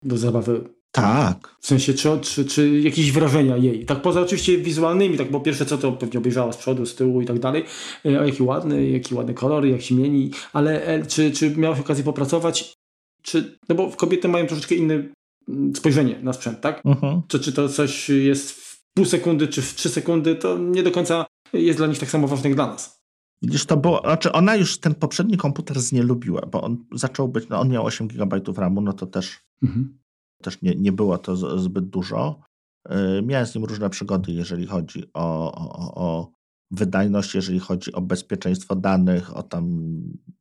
do zabawy tak. W sensie, czy, czy, czy jakieś wrażenia jej. Tak poza oczywiście wizualnymi, tak bo pierwsze co to pewnie obejrzała z przodu, z tyłu i tak dalej. O jaki ładny, jaki ładny kolor, jak się mieni. Ale czy, czy miałeś okazję popracować? Czy, no bo kobiety mają troszeczkę inne mm, spojrzenie na sprzęt, tak? Mhm. Czy, czy to coś jest w pół sekundy, czy w trzy sekundy, to nie do końca jest dla nich tak samo ważne jak dla nas. Widzisz, to było, znaczy ona już ten poprzedni komputer znielubiła, bo on zaczął być, no on miał 8 GB RAMu, no to też mhm. też nie, nie było to zbyt dużo. E, miałem z nim różne przygody, jeżeli chodzi o, o, o wydajność, jeżeli chodzi o bezpieczeństwo danych, o tam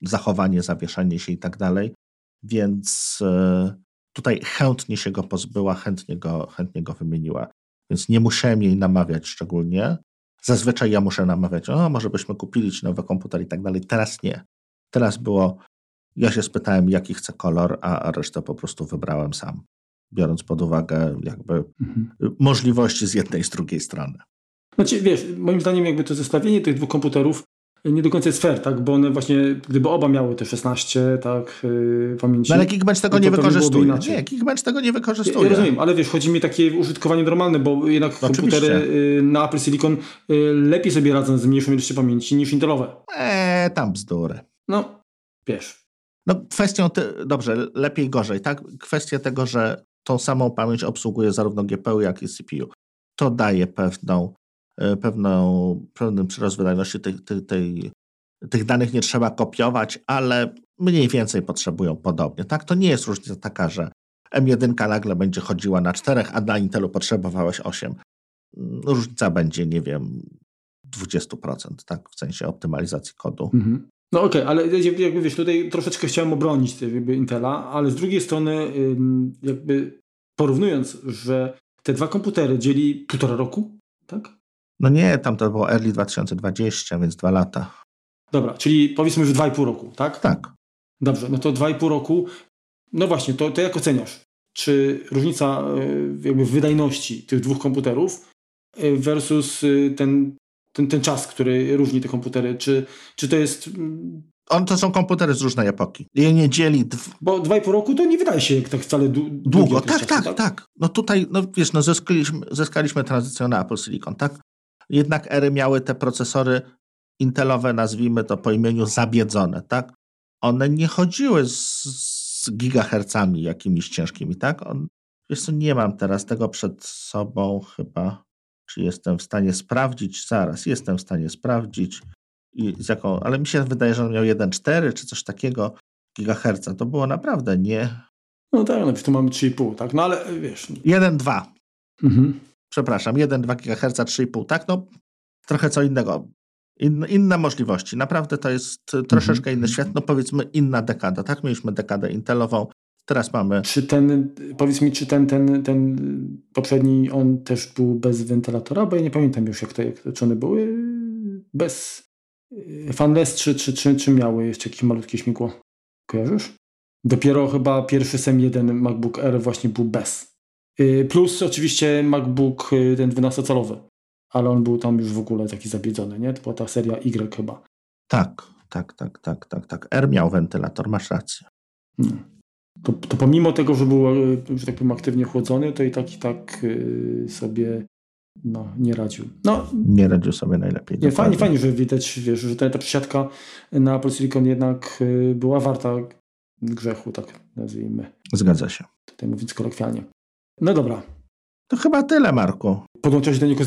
zachowanie, zawieszanie się i tak dalej. Więc e, tutaj chętnie się go pozbyła, chętnie go, chętnie go wymieniła. Więc nie musiałem jej namawiać szczególnie. Zazwyczaj ja muszę namawiać, o może byśmy kupili ci nowy komputer i tak dalej. Teraz nie. Teraz było, ja się spytałem, jaki chcę kolor, a, a resztę po prostu wybrałem sam biorąc pod uwagę jakby mhm. możliwości z jednej i z drugiej strony. Znaczy, wiesz, moim zdaniem jakby to zestawienie tych dwóch komputerów nie do końca jest fair, tak? Bo one właśnie, gdyby oba miały te 16, tak, yy, pamięci. No ale Geekbench tego nie wykorzystuje. Nie, Geekbench tego nie wykorzystuje. Ja, rozumiem, ale wiesz, chodzi mi takie użytkowanie normalne, bo jednak no, komputery yy, na Apple Silicon yy, lepiej sobie radzą z mniejszą ilością pamięci niż Intelowe. Eee, tam bzdury. No, wiesz. No kwestią, te, dobrze, lepiej, gorzej, tak? Kwestia tego, że tą samą pamięć obsługuje zarówno GPU, jak i CPU. To daje pewną, pewną, pewien przyrost wydajności tych danych nie trzeba kopiować, ale mniej więcej potrzebują podobnie. Tak, to nie jest różnica taka, że M1 nagle będzie chodziła na czterech, a na Intelu potrzebowałeś 8. Różnica będzie, nie wiem, 20%, tak, w sensie optymalizacji kodu. Mhm. No okej, okay, ale jakby wiesz, tutaj troszeczkę chciałem obronić jakby Intela, ale z drugiej strony jakby porównując, że te dwa komputery dzieli półtora roku, tak? No nie, tam to było early 2020, więc dwa lata. Dobra, czyli powiedzmy, że dwa i pół roku, tak? Tak. Dobrze, no to dwa i pół roku, no właśnie, to, to jak oceniasz? Czy różnica e, jakby wydajności tych dwóch komputerów e, versus e, ten ten, ten czas, który różni te komputery? Czy, czy to jest. Mm, On, to są komputery z różnej epoki. Je nie dzieli. Dw... Bo dwa i pół roku to nie wydaje się jak tak wcale długo. Tak, tak, tak, tak. No tutaj, no wiesz, no zyskaliśmy, zyskaliśmy tranzycję na Apple Silicon, tak? Jednak ery miały te procesory intelowe, nazwijmy to po imieniu, zabiedzone, tak? One nie chodziły z, z gigahercami jakimiś ciężkimi, tak? On, wiesz co, nie mam teraz tego przed sobą chyba. Czy jestem w stanie sprawdzić? Zaraz, jestem w stanie sprawdzić. I z jaką, ale mi się wydaje, że on miał 1,4 czy coś takiego gigaherca. To było naprawdę nie. No tak, no tu mamy 3,5, tak? No ale wiesz. 1,2. Mhm. Przepraszam, 1,2 GHz, 3,5, tak? No trochę co innego. In, inne możliwości. Naprawdę to jest troszeczkę mhm. inny świat. No powiedzmy inna dekada, tak? Mieliśmy dekadę intelową, Teraz mamy. Czy ten, powiedz mi, czy ten, ten, ten poprzedni, on też był bez wentylatora? Bo ja nie pamiętam już, jak to, jak czy one były bez e, fanless, czy, czy, czy, czy miały jeszcze jakieś malutkie śmigło? Kojarzysz? Dopiero chyba pierwszy SEM1 MacBook Air właśnie był bez. E, plus oczywiście MacBook e, ten 12-calowy, ale on był tam już w ogóle taki zabiedzony, nie? To była ta seria Y chyba. Tak, tak, tak, tak, tak, tak. R miał wentylator, masz rację. Hmm. to, to pomimo tego, że był, że tak powiem, aktywnie chłodzony, to i tak i tak sobie no, nie radził. No, nie radził sobie najlepiej. Nie, fajnie, fajnie, że widać, wiesz, że ta, ta przesiadka na Polsilicon jednak była warta grzechu, tak nazwijmy. Zgadza się. Tutaj mówiąc kolokwialnie. No dobra. To chyba tyle, Marku. Podłączałeś do niego,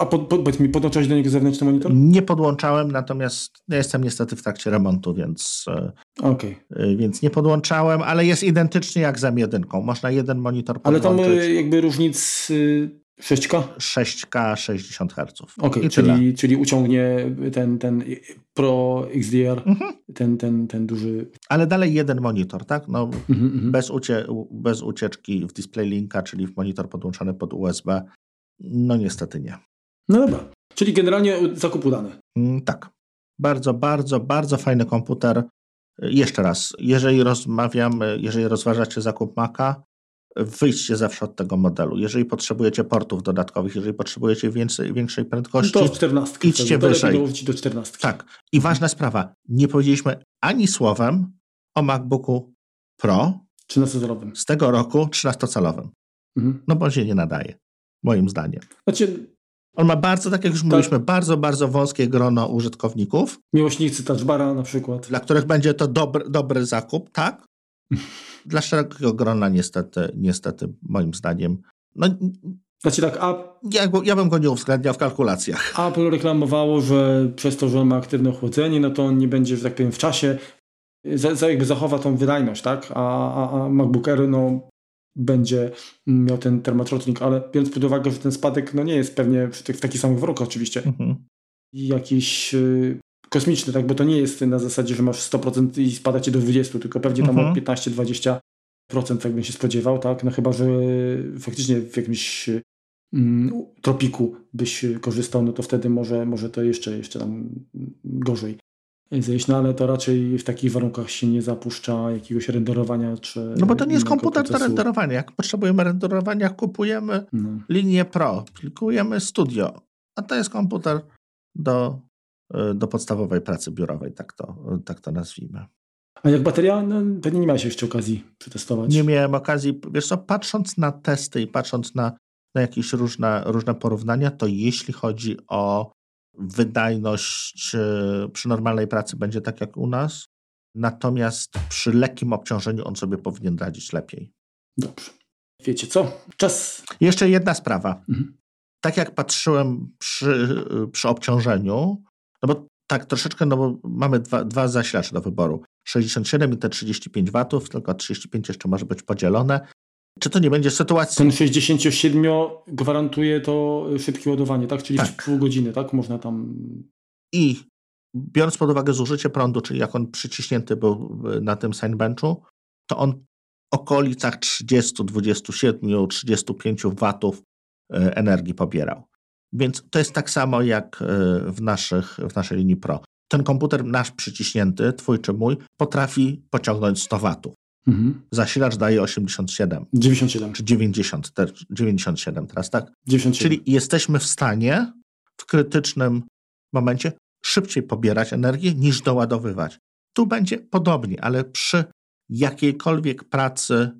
a pod, pod, mi, podłączałeś do niego zewnętrzny monitor? Nie podłączałem, natomiast ja jestem niestety w trakcie remontu, więc, e, okay. E, więc nie podłączałem, ale jest identycznie jak z M1. Można jeden monitor podłączyć. Ale tam e, jakby różnic 6K? 6K 60 Hz. Okay, czyli, czyli uciągnie ten, ten Pro XDR, mhm. ten, ten, ten duży. Ale dalej jeden monitor, tak? No, mhm, mhm. bez, ucie, bez ucieczki w display linka, czyli w monitor podłączony pod USB. No niestety nie. No dobra, czyli generalnie zakup udany. Mm, tak. Bardzo, bardzo, bardzo fajny komputer. Jeszcze raz, jeżeli rozmawiamy, jeżeli rozważacie zakup Maca, wyjdźcie zawsze od tego modelu. Jeżeli potrzebujecie portów dodatkowych, jeżeli potrzebujecie więcej, większej prędkości, to 14, idźcie wyżej. do 14. Tak. I ważna sprawa, nie powiedzieliśmy ani słowem o MacBooku Pro 13-calowym. z tego roku 13-calowym. Mhm. No bo się nie nadaje, moim zdaniem. Znaczy, on ma bardzo, tak jak już tak. mówiliśmy, bardzo, bardzo wąskie grono użytkowników. Miłośnicy touchbara na przykład. Dla których będzie to dobry, dobry zakup, tak? Dla szerokiego grona niestety, niestety moim zdaniem, no, znaczy tak, a... ja, ja bym go nie uwzględniał w kalkulacjach. Apple reklamowało, że przez to, że on ma aktywne ochłodzenie, no to on nie będzie, że tak powiem, w czasie, za, za jakby zachowa tą wydajność, tak? A, a, a MacBook Air, no będzie miał ten termotrotnik, ale biorąc pod uwagę, że ten spadek no nie jest pewnie w, tych, w takich samych warunkach oczywiście, mhm. jakiś y, kosmiczny, tak? bo to nie jest na zasadzie, że masz 100% i spadacie do 20%, tylko pewnie tam mhm. o 15-20% tak bym się spodziewał, tak? No chyba, że faktycznie w jakimś mm, tropiku byś korzystał, no to wtedy może, może to jeszcze, jeszcze tam gorzej zejść, no ale to raczej w takich warunkach się nie zapuszcza jakiegoś renderowania czy... No bo to nie jest komputer procesu. do renderowania. Jak potrzebujemy renderowania, kupujemy no. linię Pro, klikujemy Studio, a to jest komputer do do podstawowej pracy biurowej, tak to, tak to nazwijmy. A jak bateria? No, pewnie nie miałeś jeszcze okazji przetestować. Nie miałem okazji. Wiesz co, patrząc na testy i patrząc na, na jakieś różne, różne porównania, to jeśli chodzi o wydajność e, przy normalnej pracy będzie tak jak u nas, natomiast przy lekkim obciążeniu on sobie powinien radzić lepiej. Dobrze. Wiecie co? Czas. Jeszcze jedna sprawa. Mhm. Tak jak patrzyłem przy, przy obciążeniu, no bo tak, troszeczkę, no bo mamy dwa, dwa zasilacze do wyboru. 67 i te 35 watów, tylko 35 jeszcze może być podzielone. Czy to nie będzie sytuacja? Ten 67 gwarantuje to szybkie ładowanie, tak? Czyli tak. w pół godziny, tak? Można tam... I biorąc pod uwagę zużycie prądu, czyli jak on przyciśnięty był na tym signbenchu, to on w okolicach 30, 27, 35 watów e, energii pobierał. Więc to jest tak samo jak e, w, naszych, w naszej linii Pro. Ten komputer nasz przyciśnięty, twój czy mój, potrafi pociągnąć 100 watów. Mhm. Zasilacz daje 87. 97. Czy 90, te, 97 teraz, tak? 97. Czyli jesteśmy w stanie w krytycznym momencie szybciej pobierać energię niż doładowywać. Tu będzie podobnie, ale przy jakiejkolwiek pracy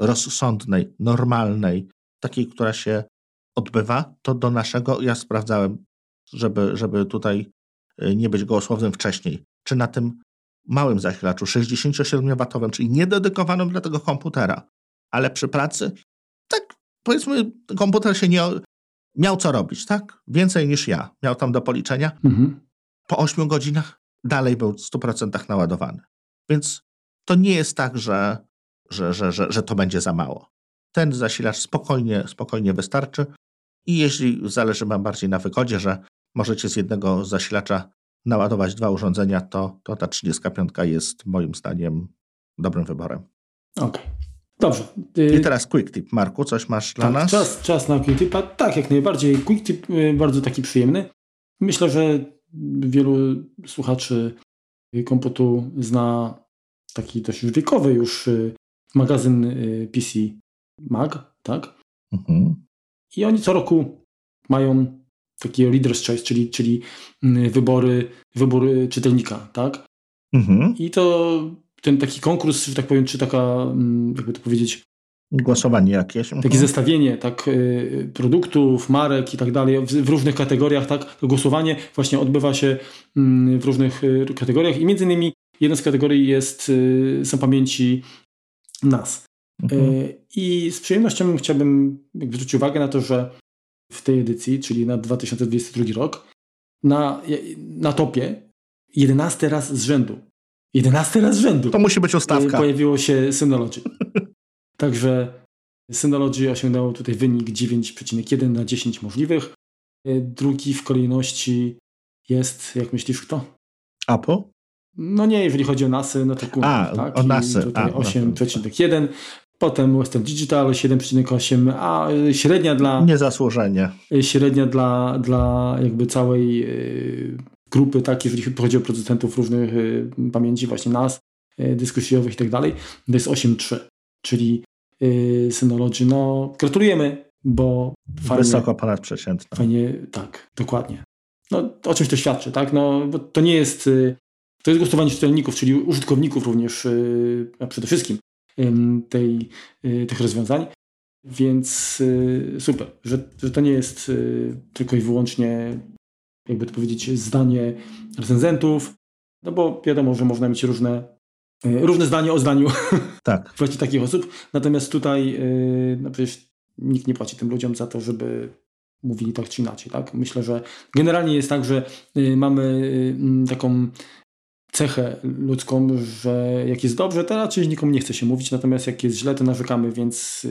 rozsądnej, normalnej, takiej, która się odbywa, to do naszego, ja sprawdzałem, żeby, żeby tutaj y, nie być gołosłownym wcześniej, czy na tym małym zasilaczu 67W, czyli niededykowanym dla tego komputera, ale przy pracy, tak powiedzmy, komputer się nie miał co robić, tak? Więcej niż ja. Miał tam do policzenia. Mhm. Po 8 godzinach dalej był w 100% naładowany. Więc to nie jest tak, że, że, że, że, że to będzie za mało. Ten zasilacz spokojnie, spokojnie wystarczy. I jeśli zależy Wam bardziej na wygodzie, że możecie z jednego zasilacza naładować dwa urządzenia, to, to ta 35 jest moim zdaniem dobrym wyborem. Okej. Okay. Dobrze. I teraz quick tip. Marku, coś masz dla tak, nas? Czas, czas na quick tip. Tak, jak najbardziej. Quick tip y, bardzo taki przyjemny. Myślę, że wielu słuchaczy komputu zna taki dość wiekowy już y, magazyn y, PC Mag, tak? Mhm. I oni co roku mają takie Reader's Choice, czyli, czyli mm, wybory, wybór czytelnika, tak? Mhm. I to ten taki konkurs, że tak powiem, czy taka, mm, jakby to powiedzieć, Głosowanie jakieś. Takie mhm. zestawienie tak, y, produktów, marek i tak dalej w, różnych kategoriach. Tak, głosowanie właśnie odbywa się mm, w różnych y, kategoriach i między innymi jedna z kategorii jest, y, są pamięci nas. Mhm. I z przyjemnością chciałbym zwrócić uwagę na to, że w tej edycji, czyli na 2022 rok, na, na topie 11 raz z rzędu. 11 raz z rzędu. To musi być ustawka. Pojawiło się Synology. Także Synology osiągnęło tutaj wynik 9,1 na 10 możliwych. E, drugi w kolejności jest, jak myślisz, kto? Apple? No nie, jeżeli chodzi o NASy, no to Google. A, tak? o NASy. Tutaj 8,1. Potem Western Digital 7,8, a e, średnia dla... Niezasłużenie. E, średnia dla, dla jakby całej grupy, tak, jeżeli chodzi o producentów różnych pamięci, właśnie NAS, dyskusjowych i tak dalej, to jest 8,3. Czyli Synology. No, gratulujemy, bo fajnie. Wysoko ponad przeciętne. Fajnie, tak, dokładnie. No, o czymś to świadczy, tak? No, bo to nie jest, to jest głosowanie czytelników, czyli użytkowników również yy, przede wszystkim tej, y, tych rozwiązań. Więc y, super, że, że to nie jest y, tylko i wyłącznie, jakby to powiedzieć, zdanie recenzentów, no bo wiadomo, że można mieć różne różne zdanie o zdaniu tak. właśnie takich osób. Natomiast tutaj no przecież nikt nie płaci tym ludziom za to, żeby mówili tak czy inaczej. Tak? Myślę, że generalnie jest tak, że mamy taką cechę ludzką, że jak jest dobrze, to raczej nikomu nie chce się mówić, natomiast jak jest źle, to narzekamy, więc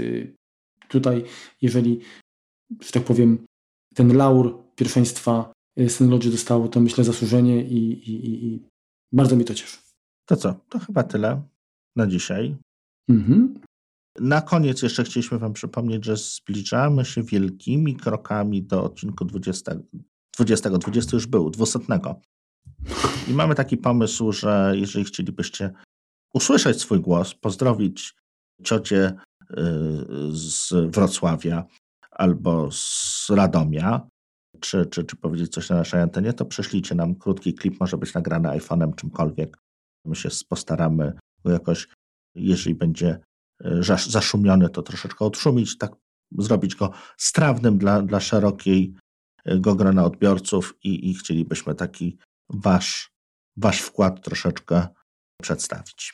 tutaj, jeżeli, że tak powiem, ten laur pierwszeństwa Synology dostało, to myślę zasłużenie i, i, i bardzo mi to cieszy. To co? To chyba tyle na dzisiaj. Mhm. Na koniec jeszcze chcieliśmy Wam przypomnieć, że zbliżamy się wielkimi krokami do odcinku 20, 20, 20 już był, 200. I mamy taki pomysł, że jeżeli chcielibyście usłyszeć swój głos, pozdrowić ciocię y, z Wrocławia albo z Radomia, czy, czy, czy powiedzieć coś na naszej antenie, to prześlijcie nam krótki klip, może być nagrany iPhone'em, czymkolwiek. My się postaramy go jakoś, jeżeli będzie e, zaszumiony, to troszeczkę odszumić, tak zrobić go strawnym dla, dla szerokiego e, grona odbiorców i, i chcielibyśmy taki wasz, wasz wkład troszeczkę przedstawić.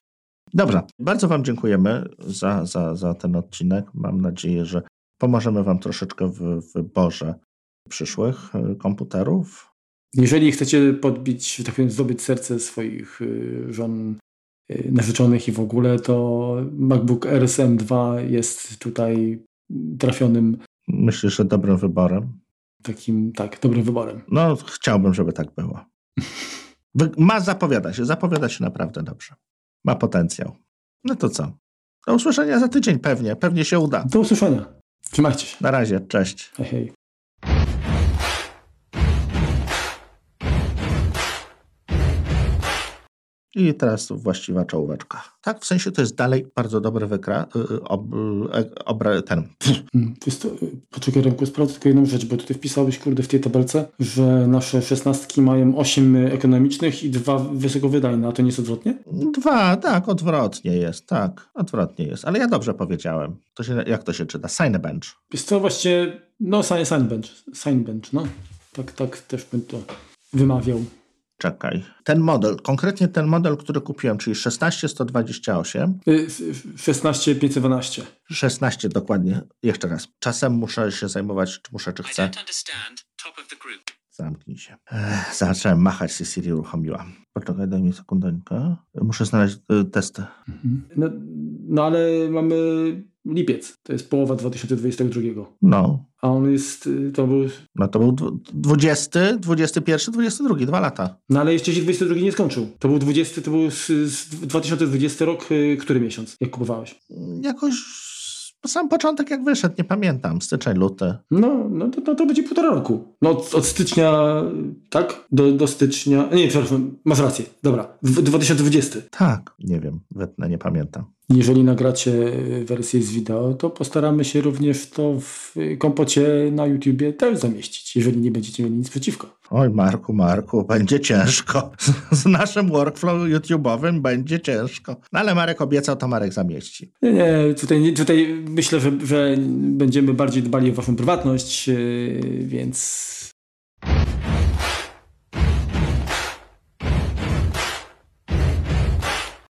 Dobrze, bardzo Wam dziękujemy za, za, za ten odcinek. Mam nadzieję, że pomożemy Wam troszeczkę w wyborze przyszłych e, komputerów. Jeżeli chcecie podbić, tak powiem, zdobyć serce swoich y, żon y, narzeczonych i w ogóle, to MacBook RSM 2 jest tutaj trafionym. Myślę, że dobrym wyborem. Takim, tak, dobrym wyborem. No, chciałbym, żeby tak było. Ma, zapowiada się, zapowiada się naprawdę dobrze. Ma potencjał. No to co? Do usłyszenia za tydzień pewnie, pewnie się uda. Do usłyszenia. Trzymajcie się. Na razie, cześć. Hej, hej. I teraz właściwa czołóweczka. Tak, w sensie to jest dalej bardzo dobry wykra, y, y, ob, e, obra, ten. Hmm, wiesz to, y, poczekaj Remku, sprawdzę tylko jedną rzecz, bo tutaj wpisałeś, kurde, w tej tabelce, że nasze szesnastki mają osiem ekonomicznych i dwa wysokowydajne, a to nie jest odwrotnie? Dwa, tak, odwrotnie jest, tak, odwrotnie jest. Ale ja dobrze powiedziałem. To się, jak to się czyta? Signbench. Wiesz co, właśnie, no Signbench, Signbench, no. Tak, tak też bym to wymawiał. Czekaj. Ten model, konkretnie ten model, który kupiłem, czyli 16128. 16512. 16 dokładnie. Jeszcze raz. Czasem muszę się zajmować, czy muszę, czy chcę. Zamknij się. Ech, zacząłem machać, Siri uruchomiła. Poczekaj, daj mi sekundę. Muszę znaleźć y, testy. Mhm. No, no ale mamy lipiec. To jest połowa 2022. No. A on jest, y, to był... No to był 20, 21, 22, dwa lata. No ale jeszcze się 22 nie skończył. To był 20, to był z, z 2020 rok, y, który miesiąc, jak kupowałeś? Jakoś sam początek jak wyszedł, nie pamiętam, styczeń, luty. No, no to, no to będzie półtora roku. No od, od stycznia, tak? Do, do stycznia, nie, przepraszam, masz rację, dobra, 2020. Tak, nie wiem, wytnę, nie pamiętam. Jeżeli nagracie wersję z wideo, to postaramy się również to w kompocie na YouTubie też zamieścić, jeżeli nie będziecie mieli nic przeciwko. Oj, Marku, Marku, będzie ciężko. Z naszym workflow YouTube'owym będzie ciężko. No ale Marek obiecał, to Marek zamieści. Nie, nie, tutaj, tutaj myślę, że, że będziemy bardziej dbali o waszą prywatność, yy, więc